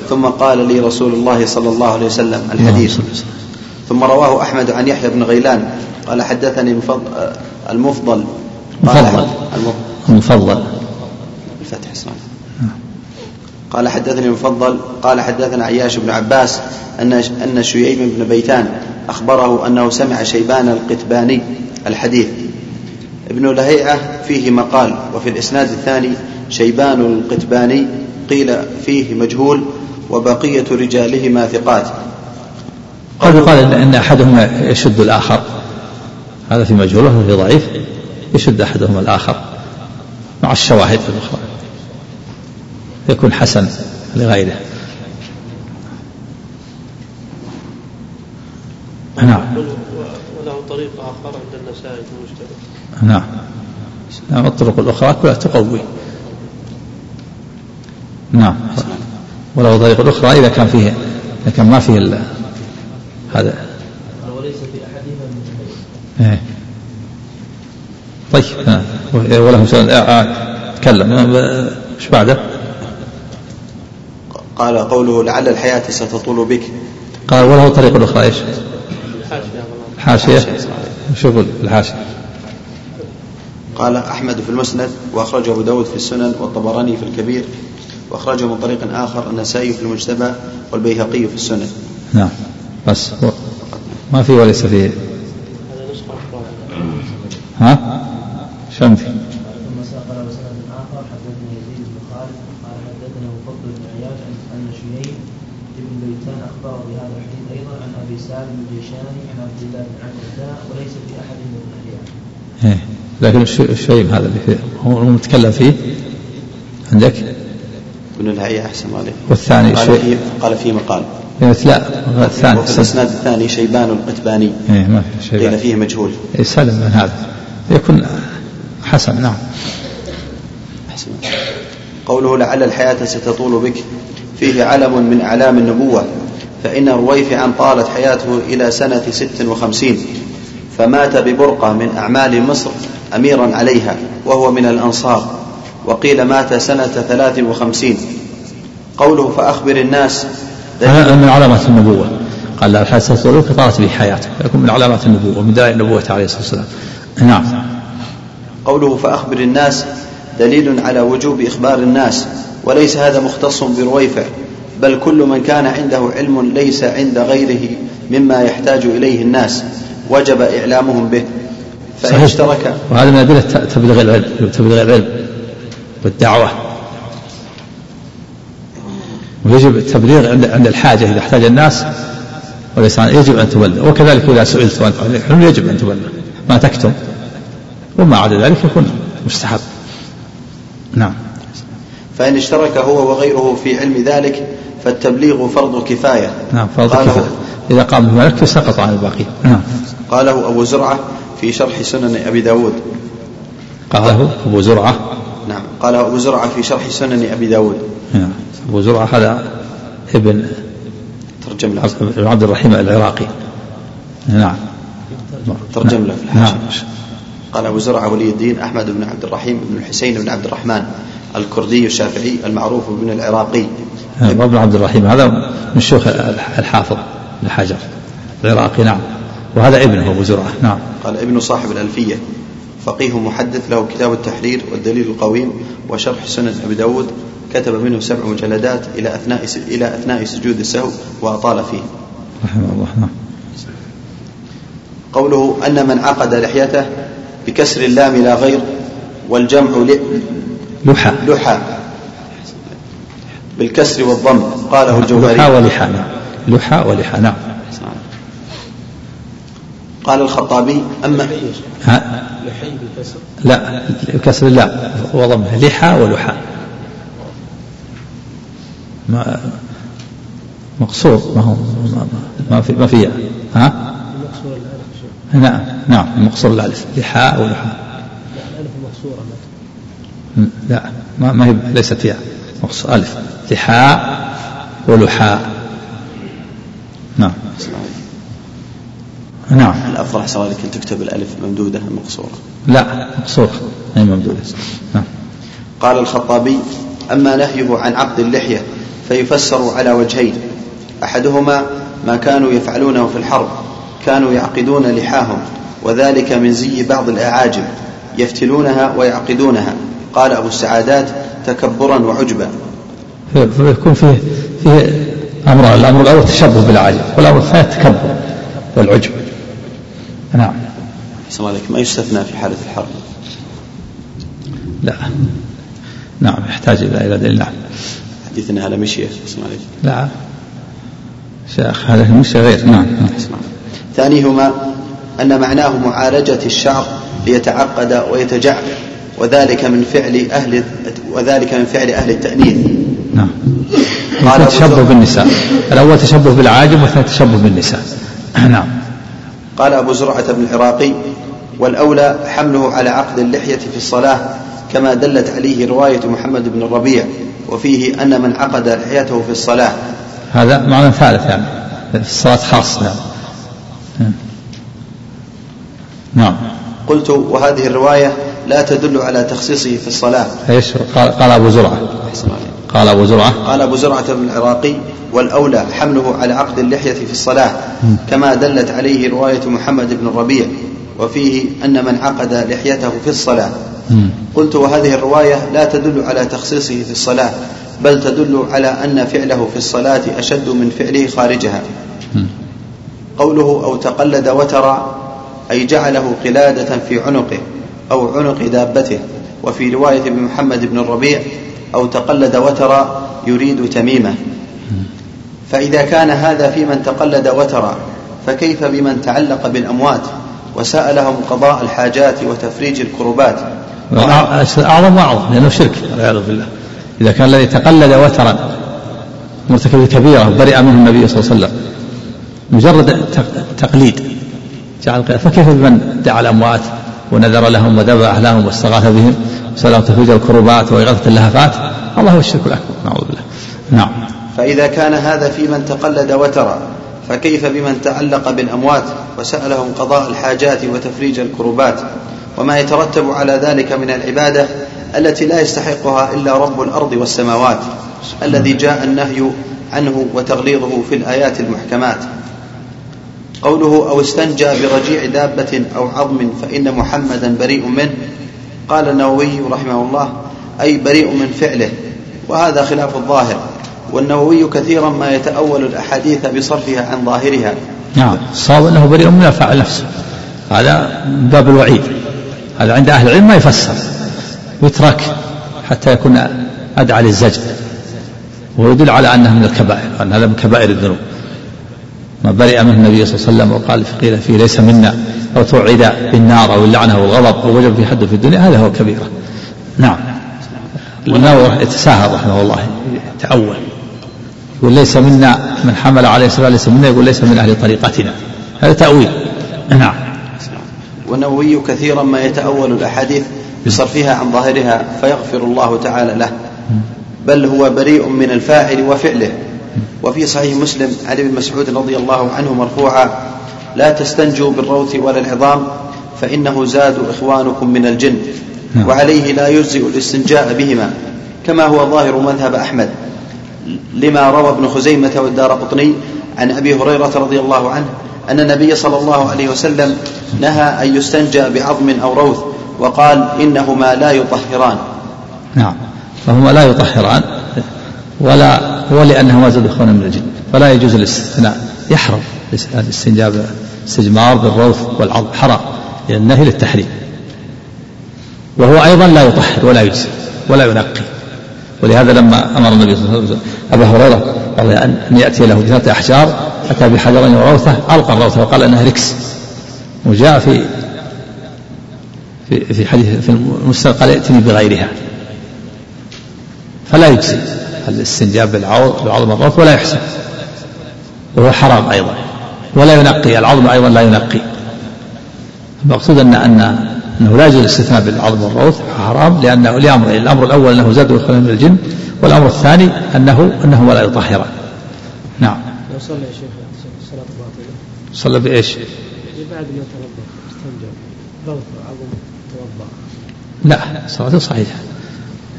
ثم قال لي رسول الله صلى الله عليه وسلم الحديث. ثم رواه أحمد عن يحيى بن غيلان. قال حدثني المفضل. قال المفضل. الفتح قال حدثني المفضل قال حدثنا عياش بن عباس أن أن شييم بن بيتان أخبره أنه سمع شيبان القتباني الحديث. ابن لهيعة فيه مقال وفي الإسناد الثاني شيبان القتباني قيل فيه مجهول وبقية رجالهما ثقات. قد يقال إن أحدهما يشد الآخر. هذا في مجهول وهذا في ضعيف. يشد أحدهما الآخر. مع الشواهد الأخرى. يكون حسن لغيره. نعم. وله طريق آخر عند النسائي نعم. نعم الطرق الأخرى كلها تقوي. نعم. وله طريق أخرى إذا كان فيه إذا كان ما فيه هذا. وليس في أحدهما من إيه. طيب وله سؤال آه، آه، تكلم. إيش بعده؟ قال قوله لعل الحياة ستطول بك. قال وله طريق أخرى إيش الحاشية. شوفوا الحاشية. قال أحمد في المسند وأخرجه أبو داود في السنن والطبراني في الكبير وأخرجه من طريق آخر النسائي في المجتبى والبيهقي في السنن. نعم. بس ما في وليس فيه ها؟ شنو في إيه. لكن الشيم هذا اللي فيه هو المتكلم فيه؟ عندك؟ ابن الهيئة أحسن عليه والثاني قال فيه قال فيه مقال. لا الثاني وفي الإسناد الثاني شيبان القتباني. إيه ما في شيبان. قيل فيه مجهول. إيه سلم من هذا. يكون حسن نعم. أحسن. قوله لعل الحياة ستطول بك فيه علم من أعلام النبوة. فإن رويفعا طالت حياته إلى سنة ست وخمسين فمات ببرقة من أعمال مصر أميرا عليها وهو من الأنصار وقيل مات سنة ثلاث وخمسين. قوله فأخبر الناس هذا من علامات النبوة. قال لا الحادثة الصدوق طالت به حياته. يكون من علامات النبوة ومن دلائل النبوة عليه الصلاة والسلام. نعم. قوله فأخبر الناس دليل على وجوب إخبار الناس وليس هذا مختص برويفع بل كل من كان عنده علم ليس عند غيره مما يحتاج إليه الناس. وجب إعلامهم به. فإن اشترك. وهذا من أدلة تبليغ العلم تبليغ العلم والدعوة. ويجب التبليغ عند عند الحاجة إذا احتاج الناس وليس يجب أن تبلغ. وكذلك إذا سئلت عن الحلم يجب أن تبلغ. ما تكتم. وما عدا ذلك يكون مستحب. نعم. فإن اشترك هو وغيره في علم ذلك فالتبليغ فرض كفاية. نعم فرض كفاية. إذا قام بما سقط عن الباقي. نعم. قاله أبو زرعة في شرح سنن أبي داود. قاله أبو زرعة. نعم قاله أبو زرعة في شرح سنن أبي داود. نعم. أبو زرعة هذا ابن ترجم له. ابن عبد الرحيم العراقي. نعم. ترجم له في الحاشية. نعم. قال أبو زرعة ولي الدين أحمد بن عبد الرحيم بن الحسين بن عبد الرحمن الكردي الشافعي المعروف بن العراقي. نعم ابن عبد الرحيم هذا من شيوخ الحافظ بن حجر العراقي نعم. وهذا ابنه أبو زرعة نعم. قال ابن صاحب الألفية فقيه محدث له كتاب التحرير والدليل القويم وشرح سنن أبي داود كتب منه سبع مجلدات إلى أثناء إلى أثناء سجود السهو وأطال فيه. رحمه الله نعم. قوله أن من عقد لحيته بكسر اللام لا غير والجمع لحى. لحى. بالكسر والضم قاله الجوهري لحى ولحى نعم لحى ولحى نعم. قال الخطابي أما ها؟ لحي بالكسر لا الكسر لا وضمه. لحى ولحى ما مقصور ما هو ما في ما في ها؟ نعم نعم المقصور الألف. لحاء ولحاء. الألف المقصورة لا ما, ما هي ليست فيها. مقصور ألف. لحاء ولحاء. نعم. نعم. الأفضل أحسن لك أن تكتب الألف ممدودة مقصورة؟ لا مقصورة. أي ممدودة. نعم. قال الخطابي أما نهيه عن عقد اللحية فيفسر على وجهين. أحدهما ما كانوا يفعلونه في الحرب كانوا يعقدون لحاهم وذلك من زي بعض الأعاجم يفتلونها ويعقدونها. قال أبو السعادات تكبرا وعجبا. فيكون فيه فيه أمر الأمر الأول تشبه بالعاجم والأمر الثاني التكبر والعجب. نعم. صلى الله عليك ما يستثنى في حالة الحرب؟ لا. نعم يحتاج إلى دليل. نعم. حديث أنها لمشية صلى الله عليك لا. شيخ هذا المشي غير. نعم. ثانيهما أن معناه معالجة الشعر ليتعقد ويتجعد وذلك من فعل أهل وذلك من فعل أهل التأنيث. قال تشبه بالنساء. الأول تشبه بالعاجم والثاني تشبه بالنساء. [CLEARS THROAT] نعم. قال أبو زرعة بن العراقي والأولى حمله على عقد اللحية في الصلاة كما دلت عليه رواية محمد بن الربيع وفيه أن من عقد لحيته في الصلاة. هذا معنى ثالث يعني. في الصلاة خاص نعم. نعم. قلت وهذه الرواية لا تدل على تخصيصه في الصلاة. إيش؟ قال, قال أبو زرعة. قال أبو زرعة. قال أبو زرعة بن العراقي والأولى حمله على عقد اللحية في الصلاة كما دلت عليه رواية محمد بن الربيع وفيه أن من عقد لحيته في الصلاة. قلت وهذه الرواية لا تدل على تخصيصه في الصلاة بل تدل على أن فعله في الصلاة أشد من فعله خارجها. قوله أو تقلد وترى أي جعله قلادة في عنقه أو عنق دابته. وفي رواية ابن محمد بن الربيع أو تقلد وترى يريد تميمة. فإذا كان هذا في من تقلد وترى فكيف بمن تعلق بالأموات وسألهم قضاء الحاجات وتفريج الكربات؟ أعظم وأعظم لأنه شرك والعياذ بالله. إذا كان الذي تقلد وترا مرتكب كبيرة برئ منه النبي صلى الله عليه وسلم مجرد تقليد فكيف بمن دعا الأموات ونذر لهم وذبح لهم واستغاث بهم؟ وسلم تفريج الكربات وإغاثة اللهفات. الله هو الشرك الأكبر. نعوذ بالله. نعم. فإذا كان هذا في من تقلد وترى فكيف بمن تعلق بالأموات وسألهم قضاء الحاجات وتفريج الكربات؟ وما يترتب على ذلك من العبادة التي لا يستحقها إلا رب الأرض والسماوات الذي جاء النهي عنه وتغليظه في الآيات المحكمات. قوله أو استنجى برجيع دابة أو عظم فإن محمدا بريء منه قال النووي رحمه الله أي بريء من فعله وهذا خلاف الظاهر والنووي كثيرا ما يتأول الأحاديث بصرفها عن ظاهرها. نعم الصواب أنه بريء من الفعل نفسه. هذا باب الوعيد. هذا عند أهل العلم ما يفسر. يترك حتى يكون أدعى للزجر. ويدل على أنه من الكبائر أن هذا من كبائر الذنوب. ما برئ منه النبي صلى الله عليه وسلم وقال قيل فيه ليس منا. أو توعد بالنار أو اللعنة والغضب أو وجب في حد في الدنيا هذا هو كبيرة. نعم. النووي يتساهل رحمه الله يتأول. يقول ليس منا من حمل عليه الصلاة ليس منا يقول ليس من أهل طريقتنا. هذا تأويل. نعم. والنووي كثيرا ما يتأول الأحاديث بصرفها عن ظاهرها فيغفر الله تعالى له. بل هو بريء من الفاعل وفعله. وفي صحيح مسلم عن ابن مسعود رضي الله عنه مرفوعا لا تستنجوا بالروث ولا العظام فإنه زاد إخوانكم من الجن نعم. وعليه لا يجزئ الاستنجاء بهما كما هو ظاهر مذهب أحمد لما روى ابن خزيمة والدار قطني عن أبي هريرة رضي الله عنه أن النبي صلى الله عليه وسلم نهى أن يستنجى بعظم أو روث وقال إنهما لا يطهران. نعم. فهما لا يطهران ولا ولأنهما زاد إخوانا من الجن فلا يجوز الاستثناء يحرم الاستنجاب استجمار بالروث والعظم حرام لأن النهي للتحريم. وهو أيضا لا يطهر ولا يجزي ولا ينقي. ولهذا لما أمر النبي صلى الله عليه وسلم أبا هريرة أن يأتي له بثلاثة أحجار أتى بحجرين وروثة ألقى الروثة وقال إنها ركس. وجاء في في في حديث في المسلم قال ائتني بغيرها. فلا يجزي. الاستنجاب بالعظم الروث ولا يحسن وهو حرام أيضا. ولا ينقي العظم أيضا لا ينقي. المقصود أن أن أنه لا يجوز الاستثناء بالعظم والروث حرام لأنه لأمرين الأمر الأول أنه زاد ويخرج من الجن والأمر الثاني أنه أنه لا يطهران نعم. لو صلى يا شيخ الصلاة باطلة. صلى بإيش؟ بعد ما توضأ استنجى. روث عظم توضأ. لا صلاته صحيحة.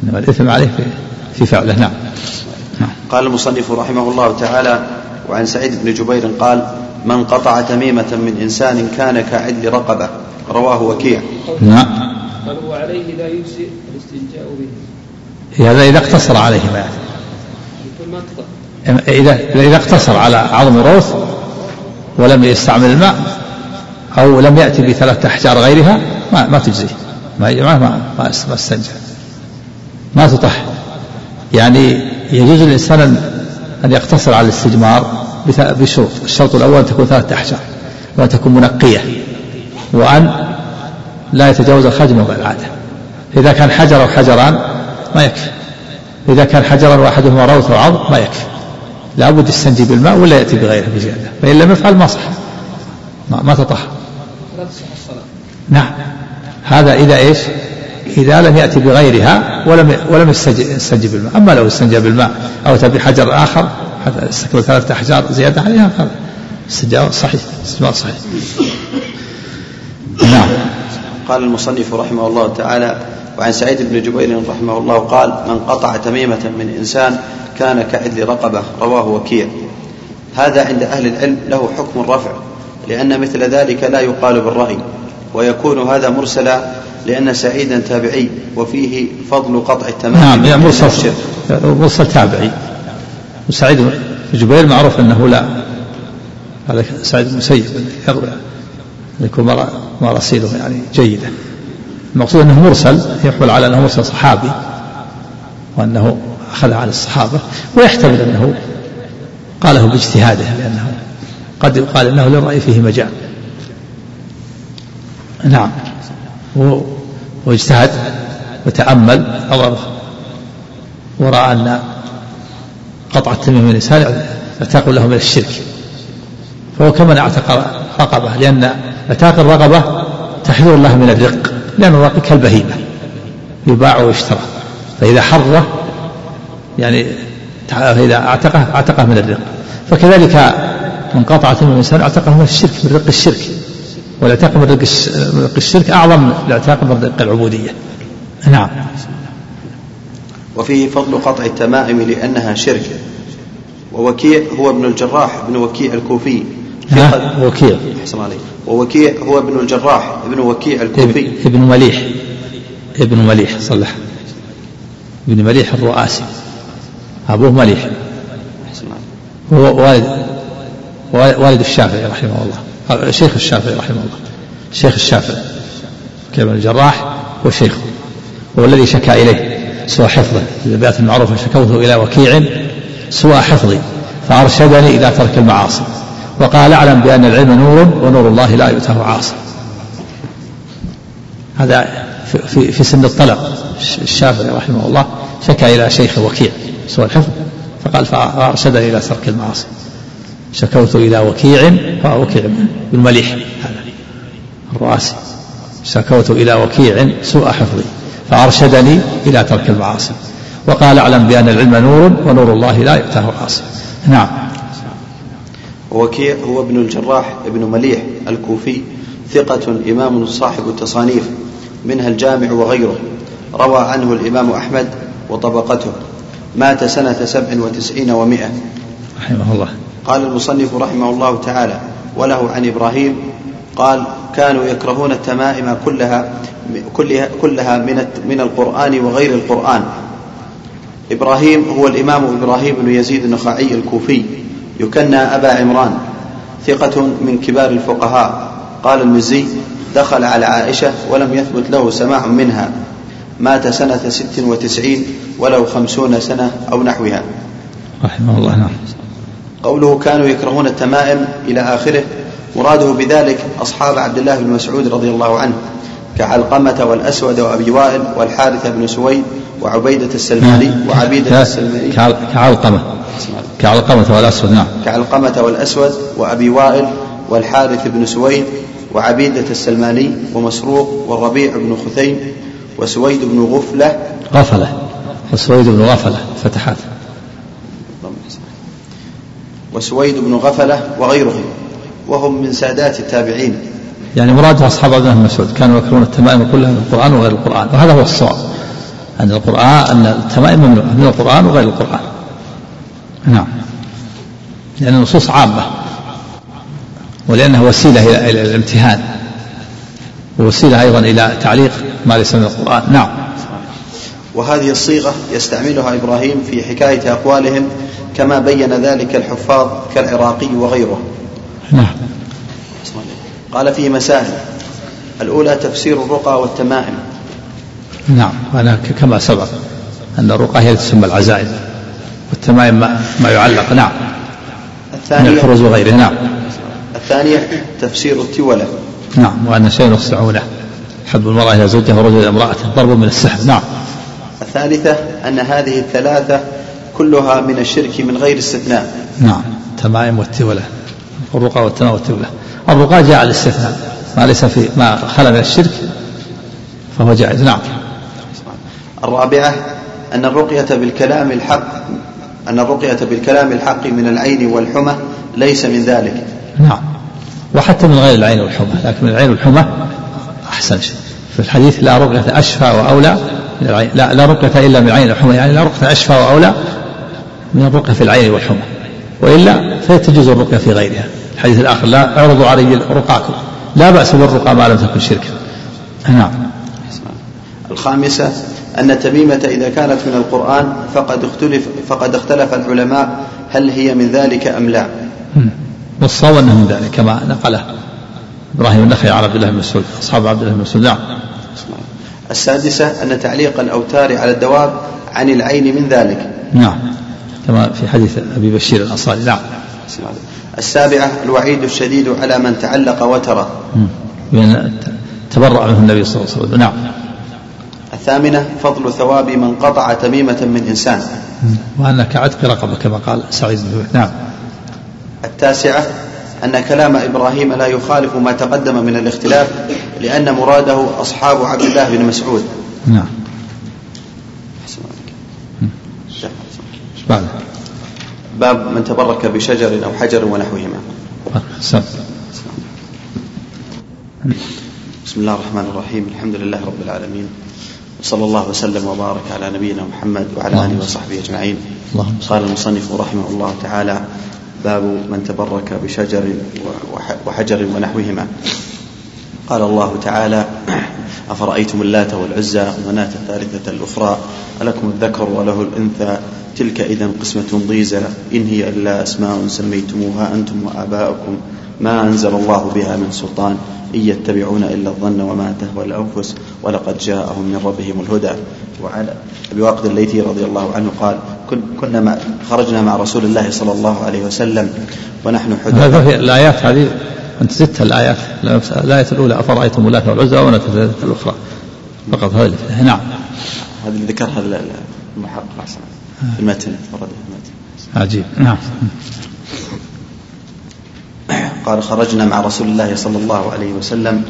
إنما الإثم عليه في, في فعله. نعم. نعم. قال المصنف رحمه الله تعالى وعن سعيد بن جبير قال من قطع تميمة من إنسان كان كعدل رقبة. رواه وكيع. نعم قال وعليه لا يجزئ الاستنجاء به. هذا إذا اقتصر عليه ما يعني. إذا إذا اقتصر على عظم روث ولم يستعمل الماء أو لم يأتي بثلاثة أحجار غيرها ما ما تجزيه ما ما ما, ما استنجى ما تطح يعني يجوز الإنسان أن يقتصر على الاستجمار بشروط الشرط الأول أن تكون ثلاثة أحجار وأن تكون منقية وأن لا يتجاوز الخرج من العادة. إذا كان حجر أو حجران ما يكفي. إذا كان حجرا وأحدهما روث وعظم ما يكفي. لابد يستنجي بالماء ولا يأتي بغيره بزيادة. فإن لم يفعل ما صح. ما, ما تطهر. نعم. هذا إذا إيش؟ إذا لم يأتي بغيرها ولم ولم يستنجي بالماء. أما لو استنجى بالماء أو أتى بحجر آخر حتى استكمل ثلاثة أحجار زيادة عليها هذا استجابة صحيح استجابة صحيح. نعم. قال المصنف رحمه الله تعالى وعن سعيد بن جبير رحمه الله قال من قطع تميمة من إنسان كان كعدل رقبة. رواه وكيع. هذا عند أهل العلم له حكم الرفع لأن مثل ذلك لا يقال بالرأي ويكون هذا مرسلا لأن سعيدا تابعي وفيه فضل قطع التمام نعم يعني مرسل مرسل تابعي. وسعيد بن جبير معروف أنه لا. هذا سعيد بن يروي يكون مراسيله يعني جيدة. المقصود أنه مرسل يحمل على أنه مرسل صحابي وأنه أخذ عن الصحابة ويحتمل أنه قاله باجتهاده لأنه قد يقال أنه للرأي فيه مجال. نعم. واجتهد وتأمل ورأى أن قطع التميم من الإنسان اعتاق له من الشرك. فهو كمن اعتق رقبة لأن اعتاق الرقبة تحذير الله من الرق لأن الرق كالبهيمة يباع ويشترى. فإذا حره يعني إذا اعتقه اعتقه من الرق. فكذلك من قطع تميم الإنسان اعتقه من الشرك من رق الشرك. والاعتاق من رق الشرك أعظم من الاعتاق من رق العبودية. نعم. وفيه فضل قطع التمائم لأنها شرك. ووكيع هو ابن الجراح بن وكيع الكوفي. ثقة وكيع. أحسن عليك. ووكيع هو ابن الجراح ابن وكيع الكوفي. ابن مليح. ابن مليح صلح. ابن مليح الرؤاسي. أبوه مليح. هو والد والد الشافعي رحمه الله. شيخ الشافعي رحمه الله. شيخ الشافعي. كابن الجراح وشيخه. هو الذي شكا إليه. سوى حفظه. البيات المعروفة شكوته إلى وكيع سوى حفظي. فأرشدني إلى ترك المعاصي. وقال أعلم بأن العلم نور ونور الله لا يؤتاه عاصي. هذا في, في سن الطلب. الشافعي رحمه الله شكا إلى شيخ وكيع سوى الحفظ. فقال فأرشدني إلى ترك المعاصي. شكوت إلى وكيع فوكيع بن مليح هذا. الرؤاسي شكوت إلى وكيع سوء حفظي. فأرشدني إلى ترك المعاصي. وقال أعلم بأن العلم نور ونور الله لا يؤتاه عاصي نعم. وكيع هو ابن الجراح ابن مليح الكوفي ثقة إمام صاحب التصانيف منها الجامع وغيره. روى عنه الإمام أحمد وطبقته. مات سنة سبع وتسعين ومائة. رحمه الله. قال المصنف رحمه الله تعالى وله عن إبراهيم قال كانوا يكرهون التمائم كلها كلها, كلها من من القرآن وغير القرآن. إبراهيم هو الإمام إبراهيم بن يزيد النخعي الكوفي. يكنى أبا عمران. ثقة من كبار الفقهاء. قال المزي دخل على عائشة ولم يثبت له سماع منها. مات سنة ست وتسعين ولو خمسون سنة أو نحوها. رحمه الله نعم. قوله كانوا يكرهون التمائم إلى آخره. مراده بذلك أصحاب عبد الله بن مسعود رضي الله عنه. كعلقمة والأسود وأبي وائل والحارث بن سويد وعبيدة السلماني وعبيدة السلماني. كعلقمة. كعلقمة والأسود نعم. كعلقمة والأسود وأبي وائل والحارث بن سويد وعبيدة السلماني ومسروق والربيع بن خثيم وسويد بن غفلة. غفلة. وسويد بن غفلة فتحات. وسويد بن غفلة وغيرهم. وهم من سادات التابعين. يعني مراد أصحاب عبد الله بن مسعود كانوا يكرهون التمائم كلها من القرآن وغير القرآن وهذا هو الصواب أن القرآن أن التمائم ممنوعة من القرآن وغير القرآن. نعم. لأن النصوص عامة ولأنها وسيلة إلى الامتهان ووسيلة أيضا إلى تعليق ما ليس من القرآن. نعم. وهذه الصيغة يستعملها إبراهيم في حكاية أقوالهم كما بين ذلك الحفاظ كالعراقي وغيره. نعم. قال فيه مسائل. الأولى تفسير الرقى والتمائم. نعم وأنا كما سبق أن الرقى هي تسمى العزائم والتمائم ما, ما يعلق نعم. الثانية من الحرز وغيره نعم. الثانية تفسير التولة. نعم وأن شيء يصنعونه. حب المرأة إلى زوجها ورجل إلى امرأته ضرب من السحر نعم. الثالثة أن هذه الثلاثة كلها من الشرك من غير استثناء. نعم التمائم والتولة الرقى والتمائم والتولة. الرقى جاء الاستثناء ما ليس في ما خلا من الشرك فهو جائز. نعم. الرابعة أن الرقية بالكلام الحق أن الرقية بالكلام الحق من العين والحمى ليس من ذلك. نعم. وحتى من غير العين والحمى لكن من العين والحمى أحسن شيء. في الحديث لا رقية أشفى وأولى من العين لا لا رقية إلا من العين والحمى يعني لا رقية أشفى وأولى من الرقية في العين والحمى وإلا فتجوز الرقية في غيرها. الحديث الآخر لا اعرضوا علي رقاكم. لا بأس بالرقى ما لم تكن شركا. نعم. الخامسة أن التميمة إذا كانت من القرآن فقد اختلف فقد اختلف العلماء هل هي من ذلك أم لا؟ والصواب أنه من ذلك كما نقله إبراهيم النخعي عن عبد الله بن مسعود أصحاب عبد الله بن مسعود. نعم. السادسة أن تعليق الأوتار على الدواب عن العين من ذلك. نعم. كما في حديث أبي بشير الأنصاري. نعم. السابعة الوعيد الشديد على من تعلق وتر تبرأ منه النبي صلى الله عليه وسلم. نعم. الثامنة فضل ثواب من قطع تميمة من إنسان. وأنك عتق رقبة كما قال سعيد بن نعم. التاسعة أن كلام إبراهيم لا يخالف ما تقدم من الاختلاف لأن مراده أصحاب عبد الله بن مسعود. نعم. بعد باب من تبرك بشجر أو حجر ونحوهما. سم. بسم الله الرحمن الرحيم. الحمد لله رب العالمين. وصلى الله وسلم وبارك على نبينا محمد وعلى آله وصحبه أجمعين. قال المصنف رحمه الله تعالى باب من تبرك بشجر وحجر ونحوهما. قال الله تعالى أفرأيتم اللات والعزى ومناة الثالثة الأخرى ألكم الذكر وله الأنثى تلك إذا قسمة ضيزى إن هي إلا أسماء سميتموها أنتم وآباؤكم ما أنزل الله بها من سلطان إن يتبعون إلا الظن وما تهوى الأنفس ولقد جاءهم من ربهم الهدى. وعن أبي واقد الليثي رضي الله عنه قال كنا مع خرجنا مع رسول الله صلى الله عليه وسلم ونحن حدث هذه الآيات هذه أنت زدت الآيات الآية الأولى أفرأيتم اللات والعزى الثالثة الأخرى. فقط هذه نعم. هذا اللي ذكرها المحقق في المتن ورد المتن. عجيب. نعم. قال خرجنا مع رسول الله صلى الله عليه وسلم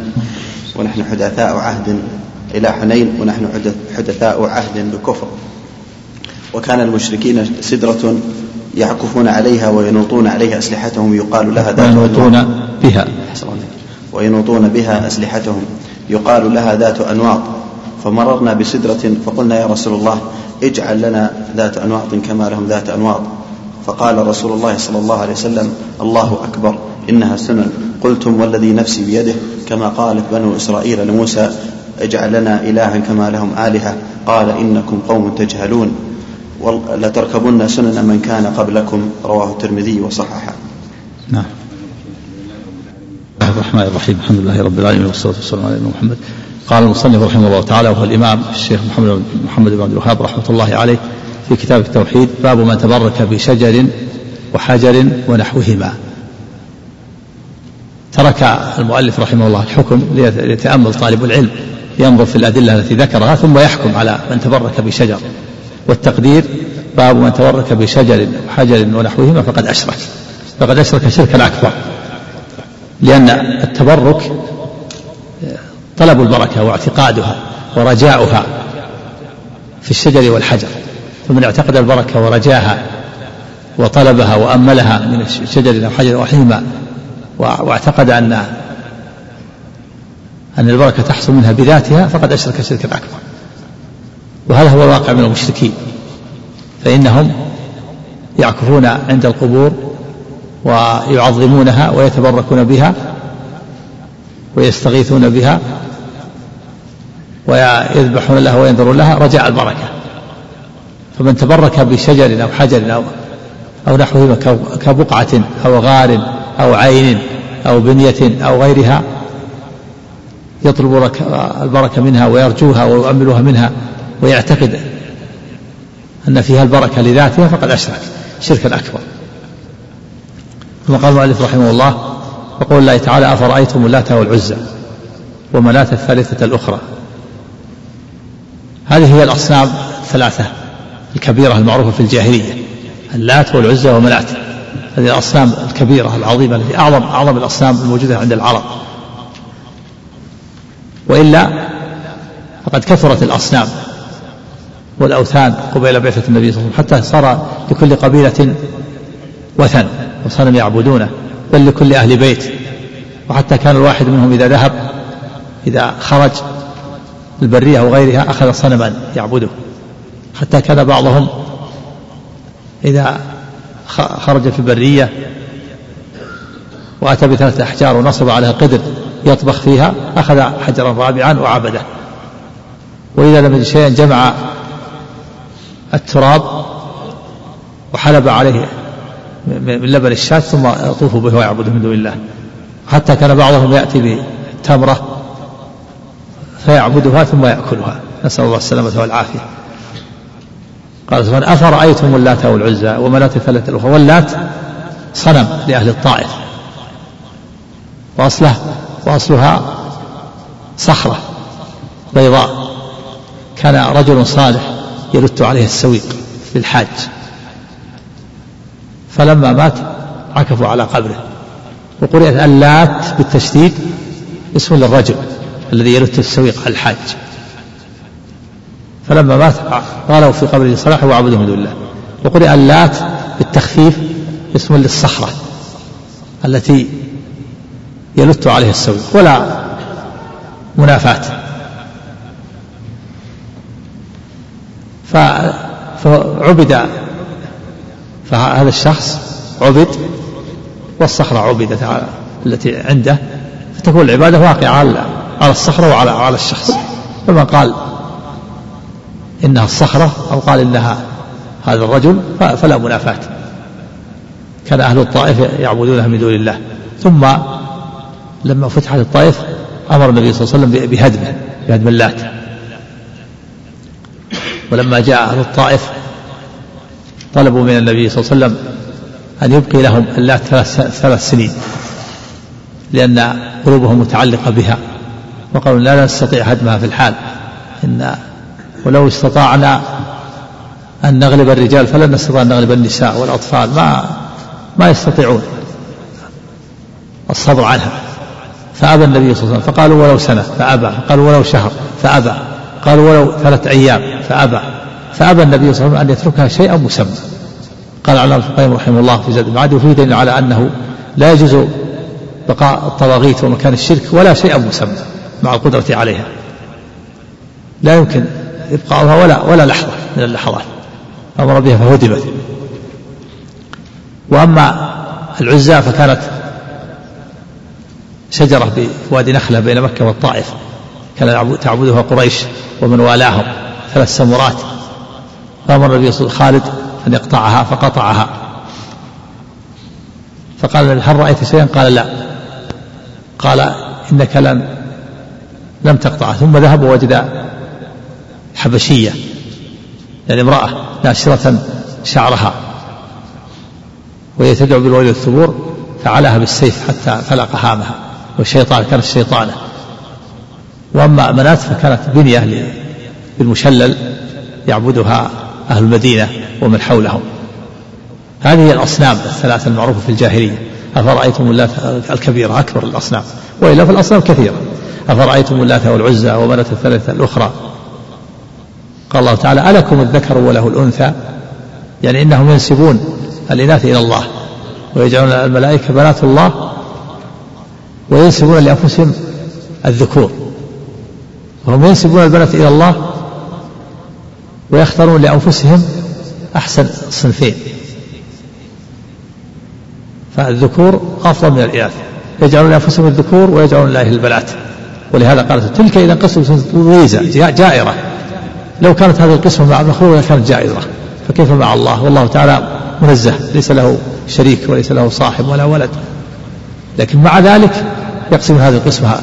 ونحن حدثاء عهد إلى حنين ونحن حدثاء عهد بكفر. وكان المشركين سدرة يعكفون عليها وينوطون عليها أسلحتهم يقال لها ذات وينوطون بها. وينوطون بها أسلحتهم يقال لها ذات أنواط. فمررنا بسدرة فقلنا يا رسول الله اجعل لنا ذات أنواط كما لهم ذات أنواط. فقال رسول الله صلى الله عليه وسلم الله أكبر إنها سنن. قلتم والذي نفسي بيده. كما قالت بنو إسرائيل لموسى اجعل لنا إلها كما لهم آلهة. قال إنكم قوم تجهلون. لتركبن سنن من كان قبلكم. رواه الترمذي وصححه. نعم. الرحمن الرحيم. الحمد لله رب العالمين والصلاة والسلام على محمد. قال المصنف رحمه الله تعالى وهو الإمام الشيخ محمد محمد بن عبد الوهاب رحمة الله عليه في كتاب التوحيد باب من تبرك بشجر وحجر ونحوهما. ترك المؤلف رحمه الله الحكم ليتأمل طالب العلم ينظر في الأدلة التي ذكرها ثم يحكم على من تبرك بشجر. والتقدير باب من تبرك بشجر وحجر ونحوهما فقد أشرك. فقد أشرك شركا أكبر لأن التبرك طلب البركة واعتقادها ورجاؤها في الشجر والحجر فمن اعتقد البركة ورجاها وطلبها وأملها من الشجر أو حجر أو حيمة واعتقد أن أن البركة تحصل منها بذاتها فقد أشرك شركا أكبر. وهذا هو الواقع من المشركين فإنهم يعكفون عند القبور ويعظمونها ويتبركون بها ويستغيثون بها ويذبحون لها وينذرون لها رجاء البركة. فمن تبرك بشجر أو حجر أو أو نحوهما كبقعة أو غار أو عين أو بنية أو غيرها يطلب البركة منها ويرجوها ويؤملها منها ويعتقد أن فيها البركة لذاتها فقد أشرك شركا أكبر. ثم قال المؤلف رحمه الله يقول الله تعالى أفرأيتم اللات والعزى ومناة الثالثة الأخرى؟ هذه هي الأصنام الثلاثة الكبيرة المعروفة في الجاهلية اللات والعزى ومناة هذه الأصنام الكبيرة العظيمة التي أعظم أعظم الأصنام الموجودة عند العرب. وإلا فقد كثرت الأصنام والأوثان قبيل بعثة النبي صلى الله عليه وسلم حتى صار لكل قبيلة وثن وصنم يعبدونه بل لكل أهل بيت. وحتى كان الواحد منهم إذا ذهب إذا خرج البرية أو غيرها أخذ صنما يعبده حتى كان بعضهم إذا خرج في البرية وأتى بثلاثة أحجار ونصب عليها قدر يطبخ فيها أخذ حجرا رابعا وعبده. وإذا لم يجد شيئا جمع التراب وحلب عليه من لبن الشاة ثم يطوف به ويعبد من دون الله. حتى كان بعضهم يأتي بتمرة فيعبدها ثم يأكلها. نسأل الله السلامة والعافية. قال سبحانه أفرأيتم اللات والعزى ومناة الثلاثة الأخرى؟ واللات صنم لأهل الطائف وأصله وأصلها صخرة بيضاء. كان رجل صالح يلت عليه السويق للحاج. فلما مات عكفوا على قبره. وقرئت اللات بالتشديد اسم للرجل. الذي يلت السويق على الحاج. فلما مات قالوا في قبره صلاح وعبده من دون الله. وقرئ اللات بالتخفيف اسم للصخرة التي يلت عليها السويق ولا منافاة. فعبد فهذا الشخص عبد والصخرة عبدت التي عنده فتكون العبادة واقعة على الصخرة وعلى على الشخص. فمن قال إنها الصخرة أو قال إنها هذا الرجل فلا منافاة. كان أهل الطائف يعبدونها من دون الله. ثم لما فتحت الطائف أمر النبي صلى الله عليه وسلم بهدمه بهدم اللات. ولما جاء أهل الطائف طلبوا من النبي صلى الله عليه وسلم أن يبقي لهم اللات ثلاث, ثلاث سنين لأن قلوبهم متعلقة بها. وقالوا لا نستطيع هدمها في الحال. إن ولو استطعنا أن نغلب الرجال فلن نستطيع أن نغلب النساء والأطفال. ما ما يستطيعون. الصبر عنها فأبى النبي صلى الله عليه وسلم. فقالوا ولو سنة. فأبى. قالوا ولو شهر. فأبى. قالوا ولو ثلاثة أيام. فأبى. فأبى النبي صلى الله عليه وسلم أن يتركها شيئا مسمى. قال علامة القيم رحمه الله في زاد المعاد دليل على أنه لا يجوز بقاء الطواغيت ومكان الشرك ولا شيئا مسمى. مع القدرة عليها. لا يمكن إبقاؤها ولا ولا لحظة من اللحظات. أمر بها فهدمت. وأما العزى فكانت شجرة بوادي نخلة بين مكة والطائف. كان تعبدها قريش ومن والاهم. ثلاث سمرات. فأمر النبي صلى الله عليه وسلم خالد أن يقطعها فقطعها. فقال هل رأيت شيئا؟ قال لا. قال إنك لن لم تقطعها ثم ذهب ووجد حبشية يعني امرأة ناشرة شعرها وهي تدعو بالويل والثبور فعلها بالسيف حتى فلق هامها والشيطان كانت شيطانة وأما مناة فكانت بنية بالمشلل يعبدها أهل المدينة ومن حولهم. هذه الأصنام الثلاثة المعروفة في الجاهلية. أفرأيتم اللات الكبيرة أكبر الأصنام وإلا في الأصنام كثيرة. أفرأيتم اللات والعزى ومنة الثالثة الأخرى؟ قال الله تعالى ألكم الذكر وله الأنثى؟ يعني إنهم ينسبون الإناث إلى الله ويجعلون الملائكة بنات الله وينسبون لأنفسهم الذكور. وهم ينسبون البنات إلى الله ويختارون لأنفسهم أحسن صنفين. فالذكور أفضل من الإناث. يجعلون لأنفسهم الذكور ويجعلون لله البنات. ولهذا قالت تلك إذا قسمة ضيزة جائرة. لو كانت هذه القسمة مع المخلوق لكانت جائرة. فكيف مع الله؟ والله تعالى منزه ليس له شريك وليس له صاحب ولا ولد. لكن مع ذلك يقسم هذه القسمة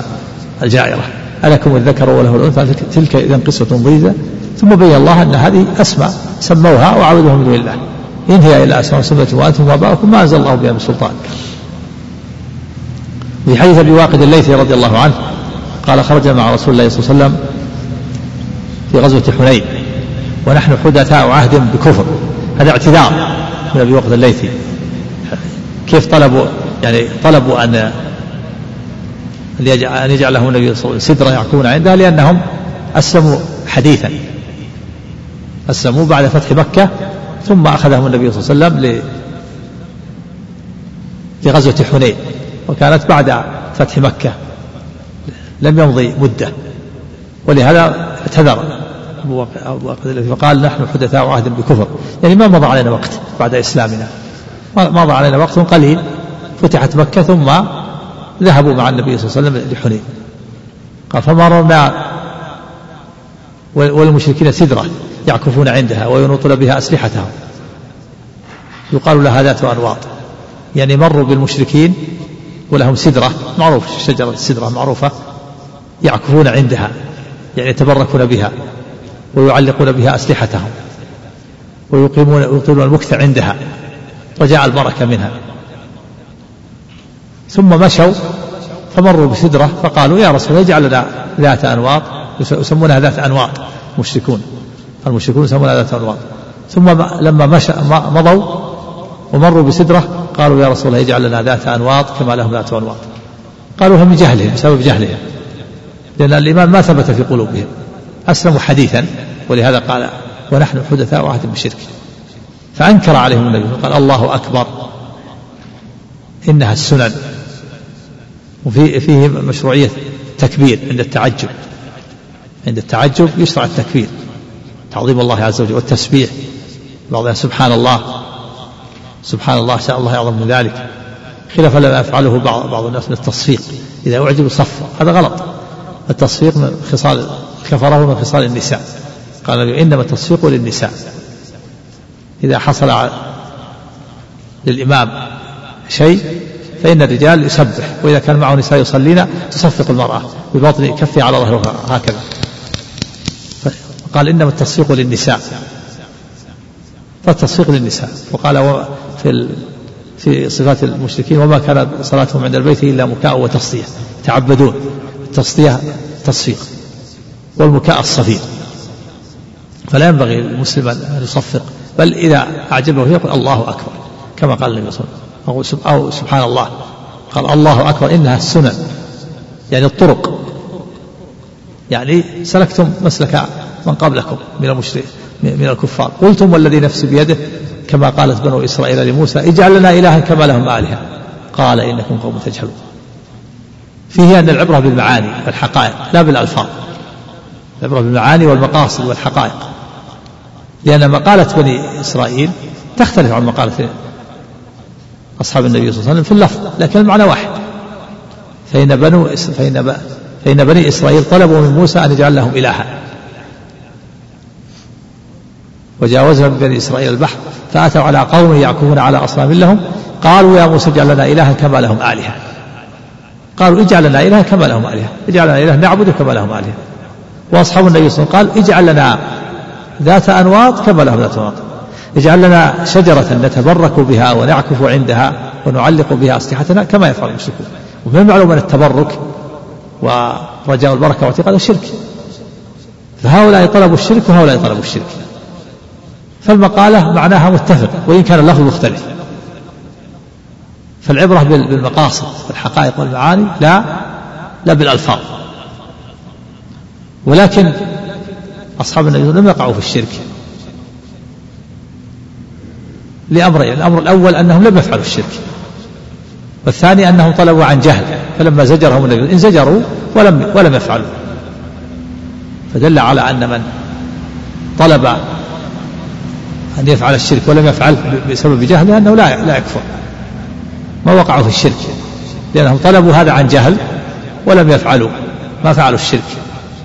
الجائرة. ألكم الذكر وله الأنثى؟ تلك إذا قسمة ضيزة. ثم بين الله أن هذه أسماء سموها وعبدوها من دون الله. إن هي إلا أسماء سميتم وأنتم وآباؤكم ما أنزل الله بها من سلطان. في حديث أبي واقد الليثي رضي الله عنه قال خرجنا مع رسول الله صلى الله عليه وسلم في غزوة حنين. ونحن حدثاء عهد بكفر. هذا اعتذار من أبي واقد الليثي. كيف طلبوا يعني طلبوا أن أن يجعل لهم النبي صلى الله عليه وسلم سدرة يعكفون عندها لأنهم أسلموا حديثا. أسلموا بعد فتح مكة ثم أخذهم النبي صلى الله عليه وسلم لغزوة حنين. وكانت بعد فتح مكة. لم يمضي مدة. ولهذا اعتذر أبو الذي فقال نحن حدثاء عهد بكفر. يعني ما مضى علينا وقت بعد إسلامنا. مضى علينا وقت قليل. فتحت مكة ثم ذهبوا مع النبي صلى الله عليه وسلم لحنين. قال فمررنا والمشركين سدرة يعكفون عندها وينوطون بها أسلحتهم. يقال لها ذات أنواط. يعني مروا بالمشركين ولهم سدرة معروف شجرة السدرة معروفة. يعكفون عندها يعني يتبركون بها ويعلقون بها أسلحتهم ويقيمون ويطيلون المكث عندها وجاء البركة منها. ثم مشوا فمروا بسدرة فقالوا يا رسول الله اجعل لنا ذات أنواط يسمونها ذات أنواط مشركون المشركون يسمونها ذات أنواط. ثم لما مشى مضوا ومروا بسدرة قالوا يا رسول الله اجعل لنا ذات أنواط كما لهم ذات أنواط. قالوا هم جهلهم بسبب جهلهم. لأن الإيمان ما ثبت في قلوبهم. أسلموا حديثا ولهذا قال ونحن حدثاء عهد بالشرك. فأنكر عليهم النبي قال الله أكبر. إنها السنن. وفي فيه مشروعية تكبير عند التعجب. عند التعجب يشرع التكبير. تعظيم الله عز وجل والتسبيح. بعضها سبحان الله. سبحان الله شاء الله أعظم من ذلك. خلاف لما يفعله بعض بعض الناس من التصفيق. إذا أعجبوا صف هذا غلط. التصفيق من خصال كفره من خصال النساء. قال إنما التصفيق للنساء. إذا حصل للإمام شيء فإن الرجال يسبح وإذا كان معه نساء يصلين تصفق المرأة ببطن كفها على ظهرها هكذا. قال إنما التصفيق للنساء. فالتصفيق للنساء. وقال في في صفات المشركين وما كان صلاتهم عند البيت إلا مكاء وتصدية. تعبدون. التصدية تصفيق والمكاء الصفير فلا ينبغي للمسلم أن يصفق بل إذا أعجبه يقول الله أكبر كما قال النبي صلى الله عليه وسلم أو سبحان الله قال الله أكبر إنها السنن يعني الطرق. يعني سلكتم مسلك من قبلكم من المشرك من الكفار. قلتم والذي نفسي بيده كما قالت بنو إسرائيل لموسى اجعل لنا إلها كما لهم آلهة. قال إنكم قوم تجهلون. فيه أن العبرة بالمعاني والحقائق لا بالألفاظ. العبرة بالمعاني والمقاصد والحقائق. لأن مقالة بني إسرائيل تختلف عن مقالة أصحاب النبي صلى الله عليه وسلم في اللفظ لكن المعنى واحد. فإن بنو فإن فإن بني إسرائيل طلبوا من موسى أن يجعل لهم إلها. وجاوزنا من بني إسرائيل البحر فأتوا على قوم يعكفون على أصنام لهم قالوا يا موسى اجعل لنا إلها كما لهم آلهة. قالوا اجعل لنا إلها كما لهم آلهة. اجعل لنا إله نعبد كما لهم آلهة. وأصحاب النبي صلى الله عليه وسلم قال اجعل لنا ذات أنواط كما لهم ذات أنواط. اجعل لنا شجرة نتبرك بها ونعكف عندها ونعلق بها أسلحتنا كما يفعل المشركون. ومن المعلوم أن التبرك ورجاء البركة واعتقاد الشرك. فهؤلاء طلبوا الشرك وهؤلاء طلبوا الشرك. فالمقالة معناها متفق وإن كان اللفظ مختلف. فالعبرة بالمقاصد والحقائق والمعاني لا لا بالألفاظ. ولكن أصحاب النبي لم يقعوا في الشرك. لأمرين الأمر الأول أنهم لم يفعلوا الشرك والثاني أنهم طلبوا عن جهل فلما زجرهم النبي إن زجروا ولم ولم يفعلوا. فدل على أن من طلب أن يفعل الشرك ولم يفعل بسبب جهله أنه لا لا يكفر. ما وقعوا في الشرك. لأنهم طلبوا هذا عن جهل ولم يفعلوا ما فعلوا الشرك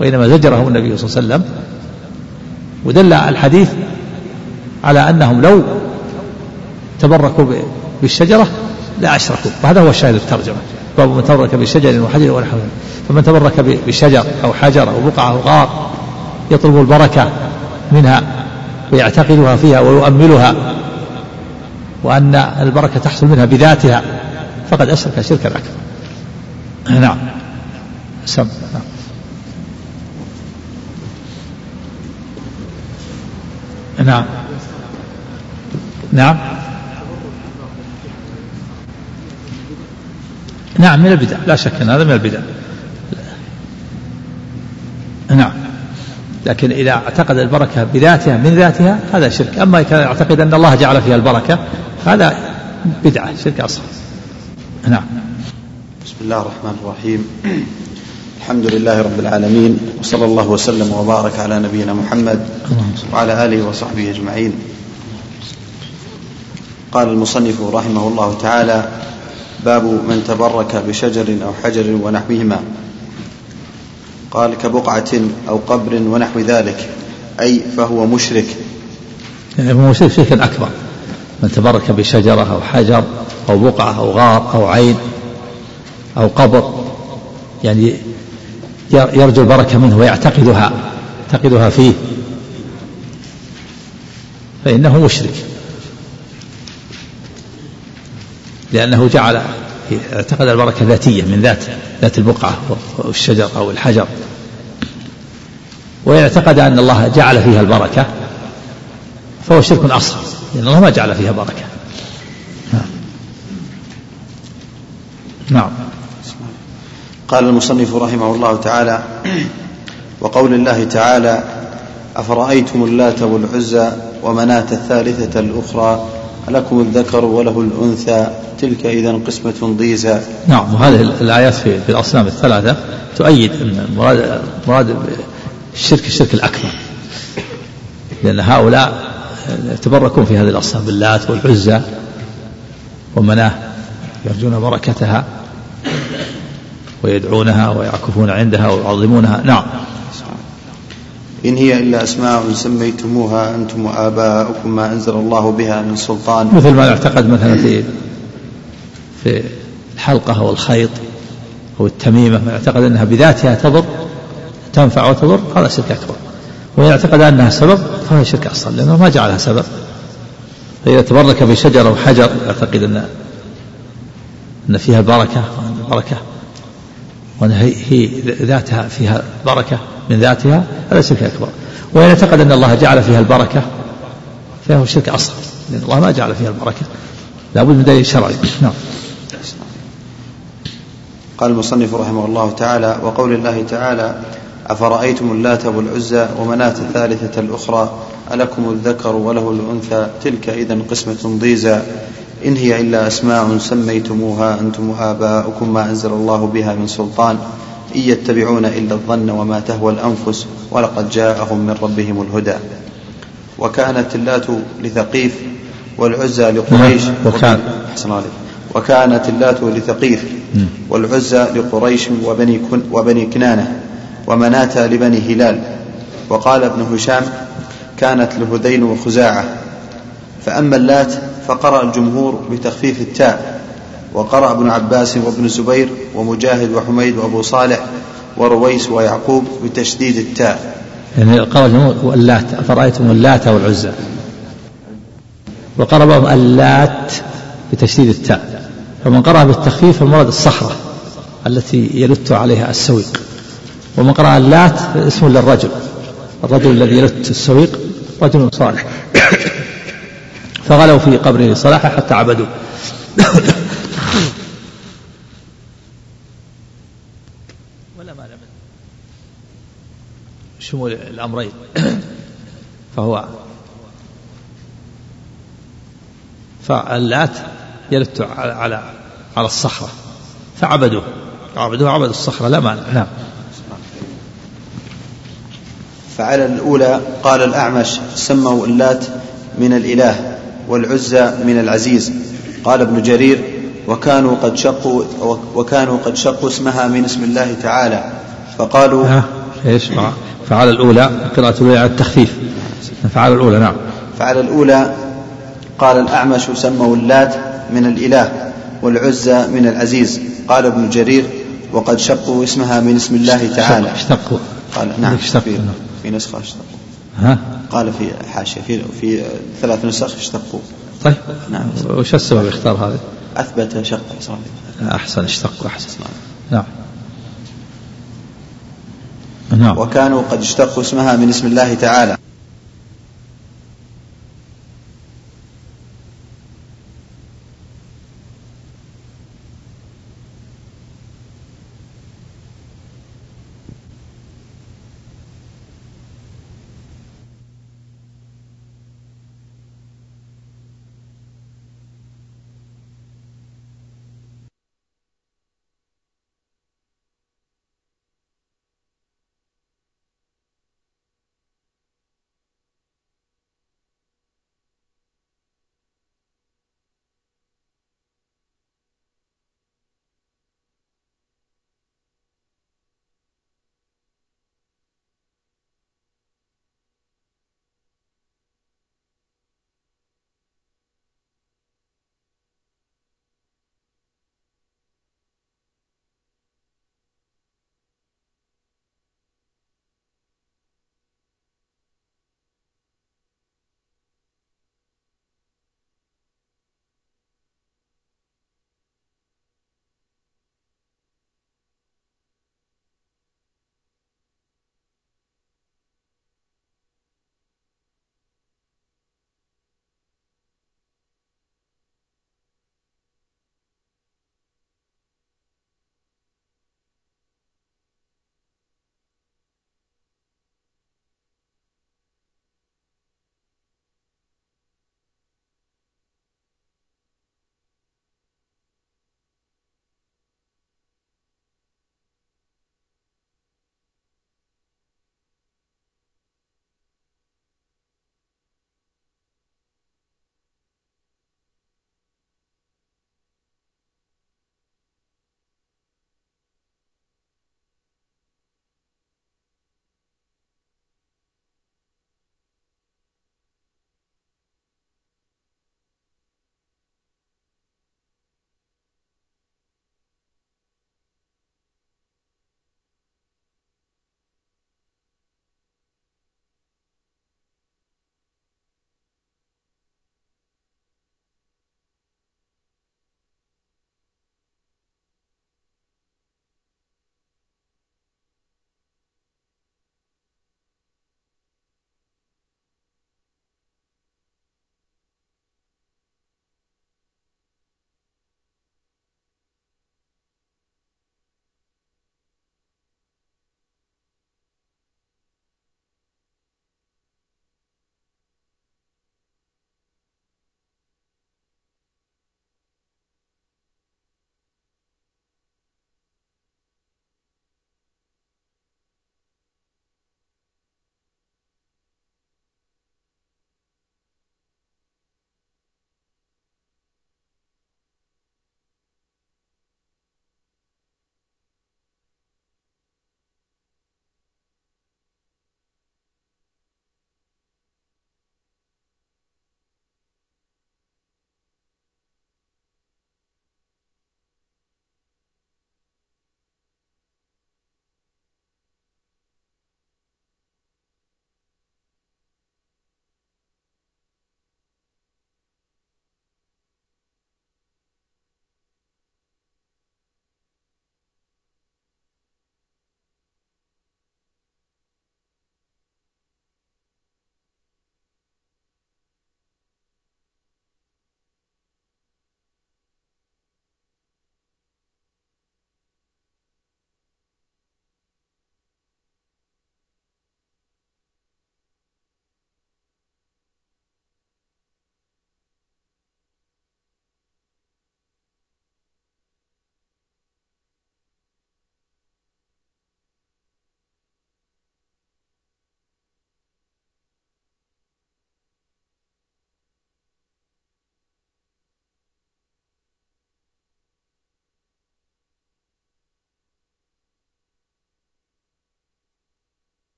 وإنما زجرهم النبي صلى الله عليه وسلم. ودل الحديث على أنهم لو تبركوا بالشجرة لا أشركوا. وهذا هو الشاهد الترجمة. باب من تبرك بشجر وحجر ونحوه فمن تبرك بشجر أو حجر أو بقعة أو غار يطلب البركة منها ويعتقدها فيها ويؤملها. وأن البركة تحصل منها بذاتها فقد أشرك شركا أكبر نعم. سم. نعم. نعم. نعم نعم من البدع. لا شك أن هذا من البدع. نعم. لكن إذا اعتقد البركة بذاتها من ذاتها هذا شرك. أما إذا يعتقد أن الله جعل فيها البركة هذا بدعة شرك أصغر. نعم. بسم الله الرحمن الرحيم. الحمد لله رب العالمين وصلى الله وسلم وبارك على نبينا محمد وعلى آله وصحبه أجمعين. قال المصنف رحمه الله تعالى باب من تبرك بشجر أو حجر ونحوهما. قال كبقعة أو قبر ونحو ذلك أي فهو مشرك. يعني هو مشرك شركا أكبر. من تبرك بشجرة أو حجر أو بقعة أو غار أو عين أو قبر يعني يرجو البركة منه ويعتقدها يعتقدها فيه. فإنه مشرك. لأنه جعل اعتقد البركة ذاتية من ذات ذات البقعة أو الشجر أو الحجر. وإن اعتقد أن الله جعل فيها البركة فهو شرك أصغر لأن الله ما جعل فيها بركة. نعم. قال المصنف رحمه الله تعالى وقول الله تعالى أفرأيتم اللات والعزى ومناة الثالثة الأخرى ألكم الذكر وله الأنثى؟ تلك إذا قسمة ضيزى. نعم وهذه الآيات في, في الأصنام الثلاثة تؤيد أن المراد مراد الشرك الشرك الأكبر. لأن هؤلاء يتبركون في هذه الأصنام باللات والعزى ومناه يرجون بركتها ويدعونها ويعكفون عندها ويعظمونها. نعم. إن هي إلا أسماء سميتموها أنتم وآباؤكم ما أنزل الله بها من سلطان. مثل ما يعتقد مثلا في في الحلقة أو الخيط أو التميمة ما يعتقد أنها بذاتها تضر تنفع وتضر هذا شرك أكبر وإن اعتقد أنها سبب فهو شرك أصلا لأنه ما جعلها سبب. فإذا تبرك بشجر أو حجر يعتقد أن أن فيها بركة وأن البركة وأن هي ذاتها فيها بركة من ذاتها هذا شرك أكبر. وإن اعتقد أن الله جعل فيها البركة فهو شرك أصغر لأن الله ما جعل فيها البركة. لابد من دليل شرعي. نعم. قال المصنف رحمه الله تعالى وقول الله تعالى أفرأيتم اللات والعزى ومناة الثالثة الأخرى؟ ألكم الذكر وله الأنثى؟ تلك إذا قسمة ضيزى. إن هي إلا أسماء سميتموها أنتم وآباؤكم ما أنزل الله بها من سلطان. إن يتبعون إلا الظن وما تهوى الأنفس ولقد جاءهم من ربهم الهدى. وكانت اللات لثقيف والعزى لقريش. وكان. وكانت اللات لثقيف والعزى لقريش وبني, كن وبني كنانة. ومناة لبني هلال. وقال ابن هشام كانت لهذيل وخزاعة. فأما اللات فقرأ الجمهور بتخفيف التاء. وقرأ ابن عباس وابن الزبير ومجاهد وحميد وأبو صالح ورويس ويعقوب بتشديد التاء. يعني قال اللات أفرأيتم اللات والعزى. وقرأ بعضهم اللات بتشديد التاء. فمن قرأ بالتخفيف المراد الصخرة التي يلت عليها السويق. ومن قرأ اللات اسم للرجل الرجل الذي يلت السويق رجل صالح. فغلوا في قبره صلاحه حتى عبدوه. ولا ما لم شمول الأمرين؟ فهو فاللات يلت على على الصخرة فعبدوه. عبدوه عبدوا الصخرة لا مانع نعم. فعلى الأولى قال الأعمش سموا اللات من الإله والعزى من العزيز. قال ابن جرير وكانوا قد شقوا وكانوا قد شقوا اسمها من اسم الله تعالى. فقالوا إيش؟ فعلى الأولى قراءة الأولى على التخفيف. فعلى الأولى نعم. فعلى الأولى قال الأعمش سموا اللات من الإله والعزى من العزيز. قال ابن جرير وقد شقوا اسمها من اسم الله تعالى. اشتقوا. قال نعم اشتقوا في, نسخة اشتقوا ها؟ قال في حاشية في في ثلاث نسخ اشتقوا طيب. نعم. وش السبب اختار هذا؟ أثبت شق أحسن اشتقوا أحسن. نعم. نعم. وكانوا قد اشتقوا اسمها من اسم الله تعالى.